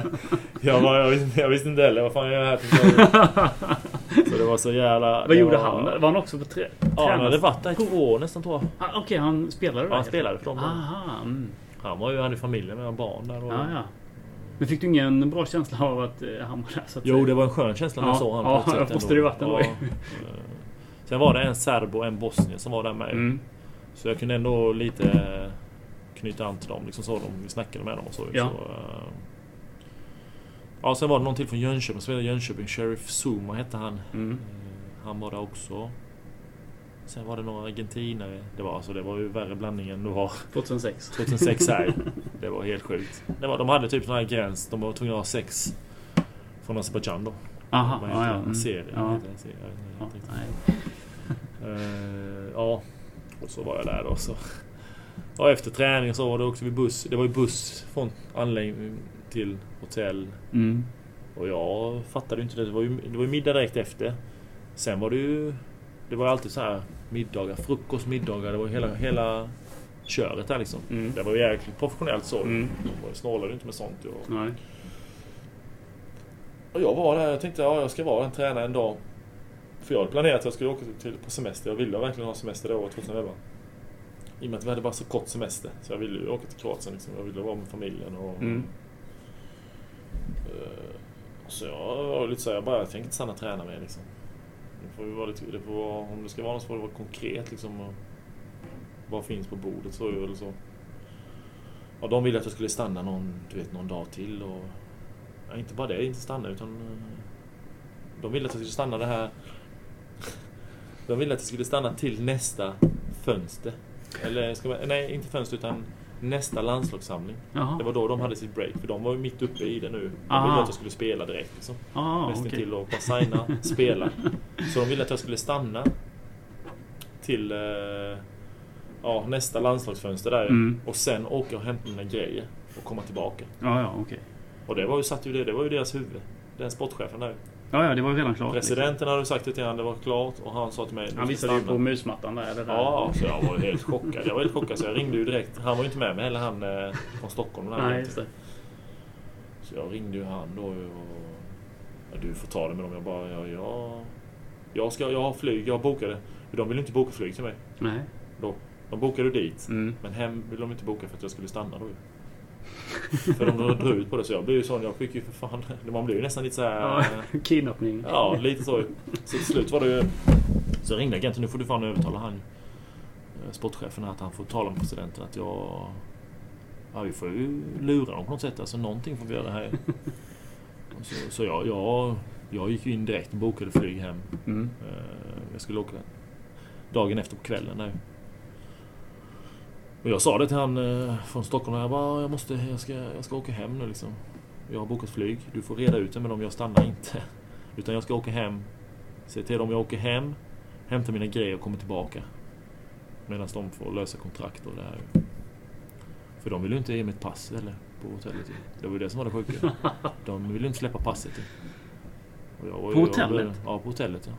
[laughs] Jag, bara, jag, visste, jag visste inte heller vad fan jag gör här. Så det var så jävla... [laughs] Vad gjorde var, han? Var han också på tre... Ja, han hade varit där i två år nästan tror jag. Ah, Okej, han spelade där? Ja, han spelade för dem. Aha, mm. Han var ju, hade familjen med barn där. Och... Ja, ja. Men fick du ingen bra känsla av att eh, han var där? Så att Jo, det var en skön känsla när jag Ja, såg honom. ja, ändå. det varit. Ja. Eh, Sen var det en serb och en bosnier som var där med. Mm. Så jag kunde ändå lite knyta an till dem. Liksom så de, vi snackade med dem och så. Ja. så eh, ja, sen var det någon till från Jönköping. Jönköping. Sheriff Zuma hette han. Mm. Eh, Han var där också. Sen var det några argentinare. Det var, alltså, det var ju värre blandning än det var 2006. 2006 här. [laughs] Det var helt sjukt. Det var, de hade typ sån här gräns. De var tvungna att ha sex från Azerbajdzjan då. Aha, Vad ja, ja. Mm. Serie? Ja. Ja, nej. Eh, ja, och så var jag där då. Så. Och efter träning så var det också vi buss. Det var ju buss från anläggning till hotell. Mm. Och jag fattade inte det. Det var ju, det var ju middag direkt efter. Sen var det ju... Det var ju alltid så här middagar, frukost, middagar. Det var hela, hela köret där liksom. Mm. Det var ju jäkligt professionellt så. Mm. De snålade inte med sånt. Och, Nej. och jag var där jag tänkte ja, jag ska vara en tränare en dag. För jag hade planerat att jag skulle åka till, på semester. Jag ville verkligen ha semester det året 2011. I och med att vi hade bara så kort semester. Så jag ville ju åka till Kroatien liksom. Jag ville vara med familjen och... Mm. Eh, så jag var lite så jag bara, jag tänker inte stanna och träna mer liksom. Det får ju vara lite, det får vara, om det ska vara något så får det vara konkret liksom. Vad finns på bordet så eller så. Ja, de ville att jag skulle stanna någon, du vet, någon dag till och... Ja, inte bara det, inte stanna utan... Eh, de ville att jag skulle stanna det här... [laughs] De ville att jag skulle stanna till nästa fönster. Eller, ska man, nej inte fönster utan nästa landslagssamling. Jaha. Det var då de hade sitt break, för de var ju mitt uppe i det nu. De Aha. ville att jag skulle spela direkt liksom. Ah, Nästan okej. till att bara signa, spela. [laughs] Så de ville att jag skulle stanna till eh, ja, nästa landslagsfönster där. Mm. Och sen åka och hämta mina grejer och komma tillbaka. Ja, ja, okej. Och det var ju, satt ju det, det var ju deras huvud. Den sportchefen där. Ja, ja, det var ju redan klart. liksom. Presidenten hade sagt det till honom, det var klart. Och han sa till mig, "Du Han visade ju stanna." på musmattan där. Eller där. Ja, så jag var ju helt chockad. Jag var helt chockad så jag ringde ju direkt. Han var ju inte med mig heller, han eh, från Stockholm. Nej, just det. Så jag ringde ju han då och... Ja, du får ta det med dem. Jag bara, ja, ja... Jag, ska, jag har flyg, jag bokade. De ville inte boka flyg till mig. Nej. Då. De bokade dit. Mm. Men hem ville de inte boka för att jag skulle stanna då. [laughs] För de drog ut på det så jag blev ju sån, jag fick ju för fan... [laughs] Man blev ju nästan lite så här. Ja, [laughs] kidnappning. Ja, lite så. Så till slut var det ju... Så ringde agenten, nu får du fan övertala han eh, sportchefen att han får tala med presidenten att jag... Ja, vi får ju lura dem på något sätt. Alltså någonting får vi göra här. Så, så jag, jag, jag gick ju in direkt och bokade flyg hem. Mm. Eh, Jag skulle åka dagen efter på kvällen där. Och jag sa det till han eh, från Stockholm. Jag bara, jag måste, jag ska, jag ska åka hem nu liksom. Jag har bokat flyg. Du får reda ut det med dem. Jag stannar inte. [laughs] Utan jag ska åka hem. Se till dem jag åker hem. Hämta mina grejer och kommer tillbaka. Medan de får lösa kontrakt och det här. För de vill ju inte ge mig ett pass eller på hotellet. Det var ju det som var det sjuka. [laughs] De ville inte släppa passet. På hotellet? Ja, på hotellet ja.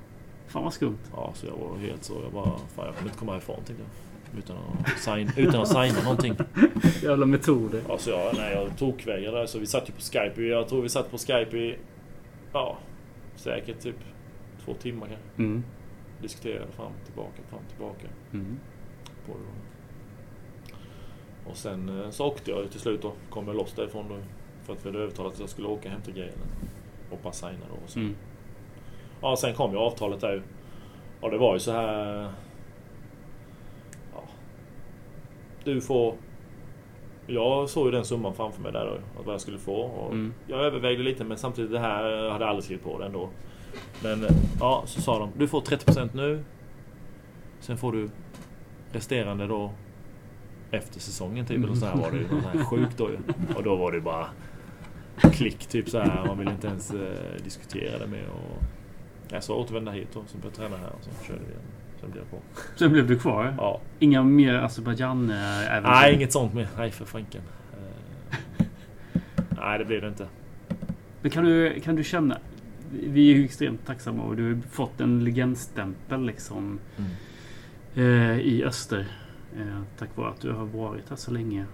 Fan vad skumt. Ja, så jag var helt så. Jag bara, fan jag kommer inte komma härifrån tänkte jag. Utan att, sign, utan att signa någonting. [laughs] Jävla metoder. Ja, så jag, nej, jag tokvägrade där. Så vi satt ju på Skype. Jag tror vi satt på Skype i, ja, säkert typ två timmar kanske. Mm. Diskuterade fram, tillbaka, fram, tillbaka. Mm. På. Och sen eh, så åkte jag till slut då. Kom jag loss därifrån då. För att vi hade övertalat att jag skulle åka och hämta grejerna. Och bara signa då. Och så. Mm. Ja, sen kom ju avtalet där ju. Och det var ju så här... Ja. Du får... Jag såg ju den summan framför mig där då. Vad jag skulle få. Och Mm. Jag övervägde lite men samtidigt det här jag hade aldrig skrivit på det ändå. Men ja, så sa de. Du får 30% nu. Sen får du resterande då efter säsongen typ. Eller så här var det ju. något så här Sjukt då ju. Och då var det bara klick typ så här. Man ville inte ens eh, diskutera det med. Och, ja, så återvände jag hit då. Så började jag träna här och så körde vi igen. Sen blev jag på. Sen blev du kvar? Ja. Inga mer Azerbajdzjan-äventyr? Nej, inget sånt mer. Nej, för fanken. Eh, Nej, det blir det inte. Men kan du, kan du känna... Vi är ju extremt tacksamma och du har fått en legendstämpel liksom eh, i öster. Eh, tack vare att du har varit här så länge.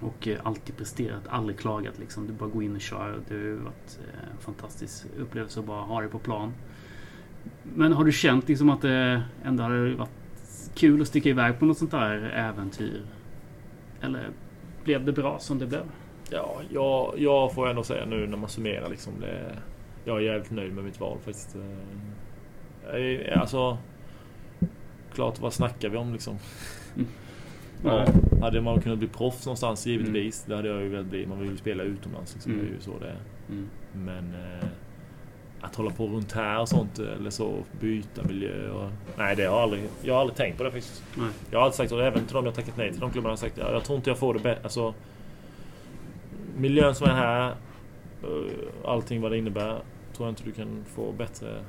Och eh, alltid presterat, aldrig klagat liksom. Du bara går in och kör. Det har varit eh, en fantastisk upplevelse att bara ha dig på plan. Men har du känt liksom att det ändå hade varit kul att sticka iväg på något sånt där äventyr? Eller blev det bra som det blev? Ja, jag, jag får ändå säga nu när man summerar liksom. Det, jag är jävligt nöjd med mitt val faktiskt. Eh, är, alltså... Klart, vad snackar vi om liksom? [laughs] Ja, hade man kunnat bli proffs någonstans givetvis. Det hade jag ju velat bli. Man vill ju spela utomlands. Liksom. Det är ju så det är. Mm. Men eh, att hålla på runt här och sånt eller så, byta miljö och... Nej, det har jag aldrig... Jag har aldrig tänkt på det faktiskt. Nej. Jag har alltid sagt, och även till dem jag tackat nej till, de klubbarna har sagt ja, jag tror inte jag får det bättre. Alltså, miljön som är här, eh, allting vad det innebär, tror jag inte du kan få bättre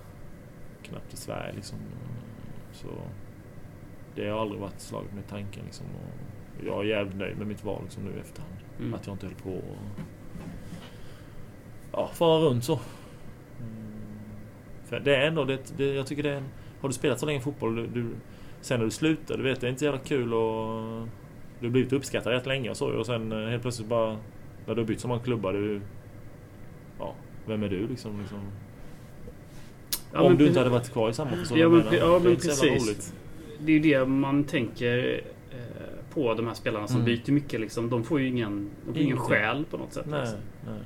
knappt i Sverige liksom. Så det har aldrig varit slaget med tanken liksom. Och jag är jävligt nöjd med mitt val liksom, nu i efterhand. Mm. Att jag inte höll på och ja, fara runt så. För det är ändå, det, det, jag tycker det är en, Har du spelat så länge fotboll, du, du, sen när du slutar, du vet det är inte så jävla kul och Du har blivit uppskattad rätt länge och så och sen eh, helt plötsligt bara När du har bytt så många klubbar, du Ja, vem är du liksom? liksom Ja, om men du inte hade varit kvar i samma person. Ja, men, ja, men precis. roligt. Det är ju det man tänker eh, på de här spelarna som Mm. byter mycket. Liksom. De får ju ingen, de får ingen själ på något sätt. Nej, Liksom. nej.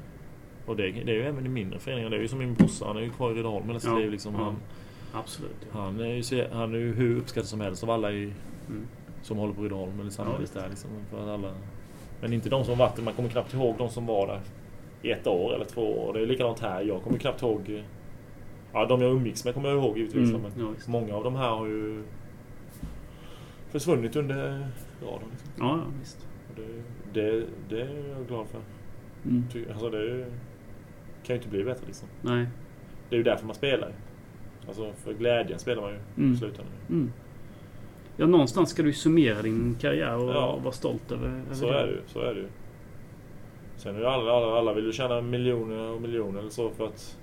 Och det, det är ju även i mindre föreningar. Det är ju som min brorsa, han är ju kvar i Rydaholm hela sitt Ja, liv. Liksom. ja. Han, Absolut. Ja. han, är ju, han är ju hur uppskattad som helst av alla i, Mm. som håller på Rydaholm eller samhället visst. där. Liksom, för alla, men inte de som varit där. Man kommer knappt ihåg de som var där i ett år eller två år. Det är likadant här. Jag kommer knappt ihåg... Ja, de jag umgicks med kommer jag ihåg givetvis. Mm. Men Ja, många av de här har ju försvunnit under radarn. Liksom. ja, ja, visst. Det, det, det är jag glad för. Mm. Ty- Alltså det kan ju inte bli bättre liksom. Nej. Det är ju därför man spelar. Alltså för glädjen spelar man ju Mm. i slutändan. Mm. Ja, någonstans ska du ju summera din karriär och Ja. vara stolt över, över Så är det ju. Så är det ju. Sen är ju alla, alla, alla vill ju tjäna miljoner och miljoner eller så för att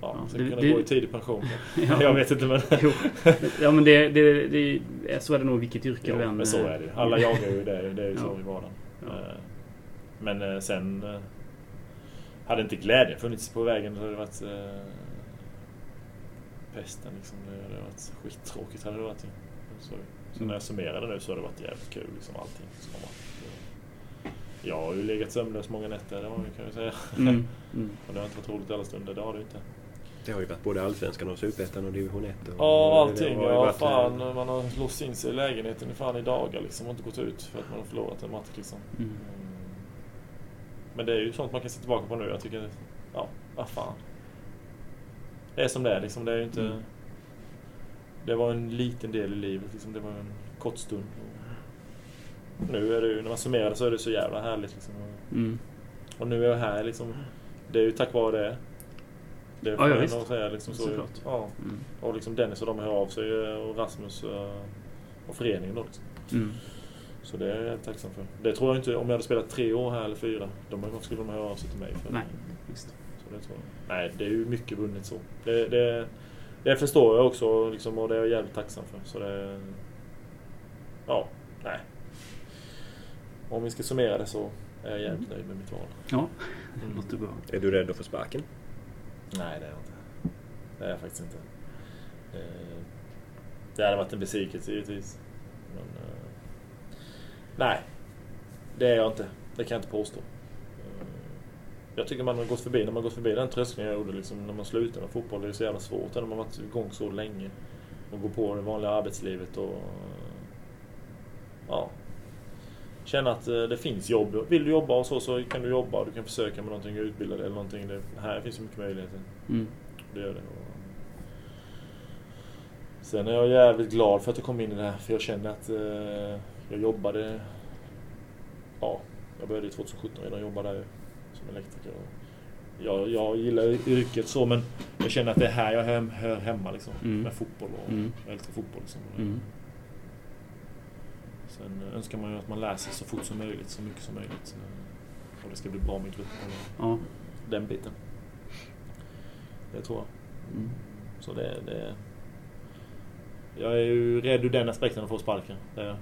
ja, Ja, det- kunna det- gå i tidig pension. [laughs] Ja. Jag vet inte men... Jo. Ja, men det, det, det, är- så är det nog vilket yrke Jo, du än... men så är det ju. Alla jagar ju det. Det är ju så Ja. i vardagen. Ja. Eh, Men eh, sen... Hade inte glädjen funnits på vägen så hade det varit... eh, Pesten liksom. Det hade varit skittråkigt hade det varit. Så, så när jag summerade nu så har det varit jävligt kul liksom allting som har varit. eh, Jag har ju legat sömnlös många nätter, det kan jag säga. Mm. Mm. [laughs] Och det har inte varit roligt alla stunder, det har det inte. Det har ju varit både Allsvenskan och Superettan och Division 1. Och Ja, allting. Ja, varit, fan. Man har låst in sig i lägenheten fan i dagar liksom och inte gått ut för att man har förlorat en match liksom. Mm. Men det är ju sånt man kan se tillbaka på nu. Jag tycker, ja, vad fan. Det är som det är liksom. Det är ju inte... Mm. Det var en liten del i livet liksom. Det var en kort stund. Nu är det ju, när man summerar så är det så jävla härligt liksom. Mm. Och nu är jag här liksom. Det är ju tack vare det. Det Ja, får ja, visst. nog säga liksom. Så, Såklart. ja. Mm. Och liksom Dennis och de hör av sig eh, och Rasmus eh, och föreningen då liksom. Mm. Så det är jag tacksam för. Det tror jag inte, om jag hade spelat tre år här eller fyra, de skulle de höra av sig till mig. För Nej, visst. Så det tror jag. Nej, det är ju mycket vunnet så. Det, det, Det förstår jag också liksom, och det är jag jävligt tacksam för. Så det... Ja, nej. Om vi ska summera det så är jag jävligt nöjd med mitt val. Ja, det låter bra. Är du rädd att få sparken? Nej, det är jag inte. Det är jag faktiskt inte. Eh, Det hade varit en besvikelse givetvis. Men, eh, nej, det är jag inte. Det kan jag inte påstå. Eh, Jag tycker man har gått förbi, när man gått förbi den tröskeln jag gjorde liksom, när man slutade med fotboll, det är så jävla svårt när man varit igång så länge. Och gå på det vanliga arbetslivet och... Ja. Känna att eh, det finns jobb. Vill du jobba och så, så kan du jobba. Du kan försöka med någonting, utbilda dig eller någonting. Det, här finns så mycket möjligheter. Mm. Det gör det. Och Sen är jag jävligt glad för att jag kom in i det här. För jag känner att eh, jag jobbade... Ja, jag började 2017 redan jobba där som elektriker. Jag, jag gillar yrket så men jag känner att det är här jag hör, hör hemma liksom. Mm. Med fotboll och Mm. jag älskar fotboll liksom. Mm. Sen önskar man ju att man läser så fort som möjligt, så mycket som möjligt. Och det ska bli bra med gruppen och Ja. den biten. Det tror jag. Mm. Så det, det... Jag är ju rädd ur den aspekten att få sparken. Det är,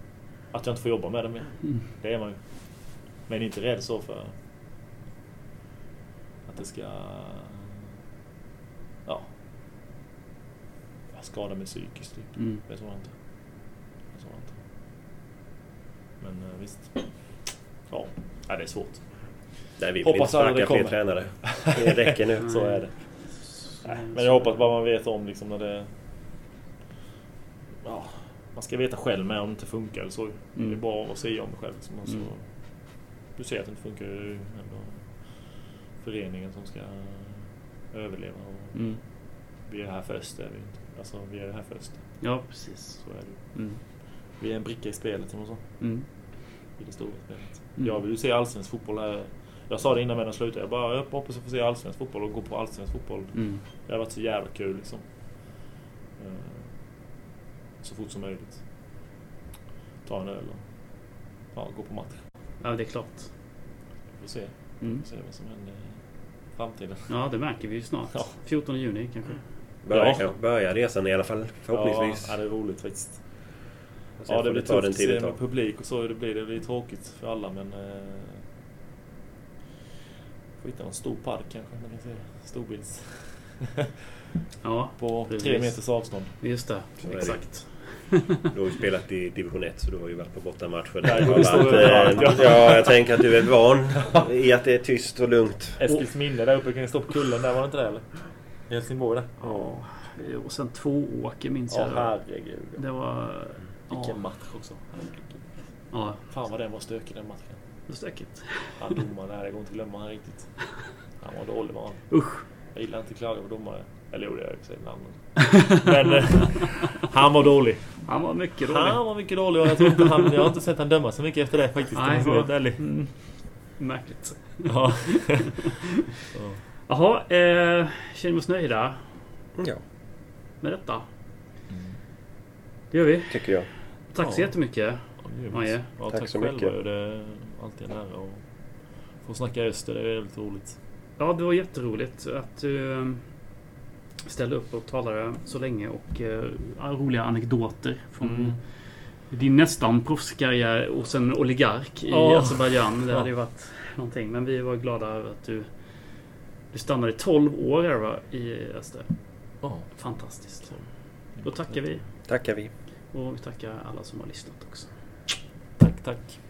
att jag inte får jobba med det mer. Mm. Det är man ju. Men inte rädd så för att det ska... Ja. Skada mig psykiskt typ. Mm. Det tror jag inte. Det tror jag inte. Men eh, visst. Ja, ja det är svårt. Nej, vi vill Hoppas inte aldrig sparka det fler tränare. Det räcker nu. [laughs] Så är det. Nej, men jag hoppas bara man vet om liksom när det... Man ska veta själv med om det inte funkar eller så. Mm. Det är bra att se om det själv. Liksom, och så, Mm. Du ser att det inte funkar, det är ju ändå föreningen som ska överleva. Och Mm. Vi är här först, är vi inte. Alltså, vi är här först. Ja, precis. Så är det. Mm. Vi är en bricka i spelet, de sa. Mm. I det stora spelet. Mm. Jag vill ju se allsvensk fotboll här. Jag sa det innan med slutade. Jag bara, jag hoppas att få se allsvensk fotboll och gå på allsvensk fotboll. Mm. Det har varit så jävla kul liksom. Eh, Så fort som möjligt. Ta en öl och ja, gå på match. Ja, det är klart. Vi får se. Vi Mm. får se vad som händer i framtiden. Ja, det märker vi ju snart. Ja. 14 juni kanske. Börja, Ja. börja resan i alla fall, förhoppningsvis. Ja, det är roligt faktiskt. Ja, det blir tufft den att tid se med publik och så det blir. Det blir tråkigt för alla men... Eh, får hitta någon stor park kanske. Man kan se storbilds. Ja, [laughs] På Precis. tre meters avstånd. just det. Så är det. Exakt. Du har ju spelat i division 1 så du har ju varit på bortamatcher. Ja, där. överallt, eh, ja. ja, jag tänker att du är van i att det är tyst och lugnt. Eskils minne där uppe kan ju stå på kullen där, var det inte det eller? I Helsingborg där. Ja, och sen två åker minns Ja, jag. herregud. Det var... Vilken Ja, match också. Herregud. ja Fan vad den var stökig den matchen. det var stökigt. Han domaren där, det går inte att glömma han riktigt. Han var dålig var han. Usch. Jag gillar inte att klaga på domare. Eller jo, det gör jag i och för sig. [laughs] Men eh, han var dålig. Han var mycket dålig. Han var mycket dålig och jag, tror inte han, jag har inte sett han döma så mycket efter det faktiskt. Nej, vara helt ärlig. Mm. Märkligt. Ja. [laughs] Jaha, eh, känner vi oss nöjda Ja, med detta? Det gör vi. tycker jag. Tack så Ja. jättemycket. Maje. Ja, Tack tack, så själva. mycket. Det är alltid en ära att få snacka öster. Det är väldigt roligt. Ja, det var jätteroligt att du eh, ställde upp och talade så länge och eh, roliga anekdoter från Mm. din nästan proffskarriär och sen oligark i Ja. Azerbajdzjan. Det hade ju varit någonting. Men vi var glada över att du, du stannade i 12 år här va, i Öster. Ja. Fantastiskt. Då tackar vi. Tackar vi. Och vi tackar alla som har lyssnat också. Tack, tack.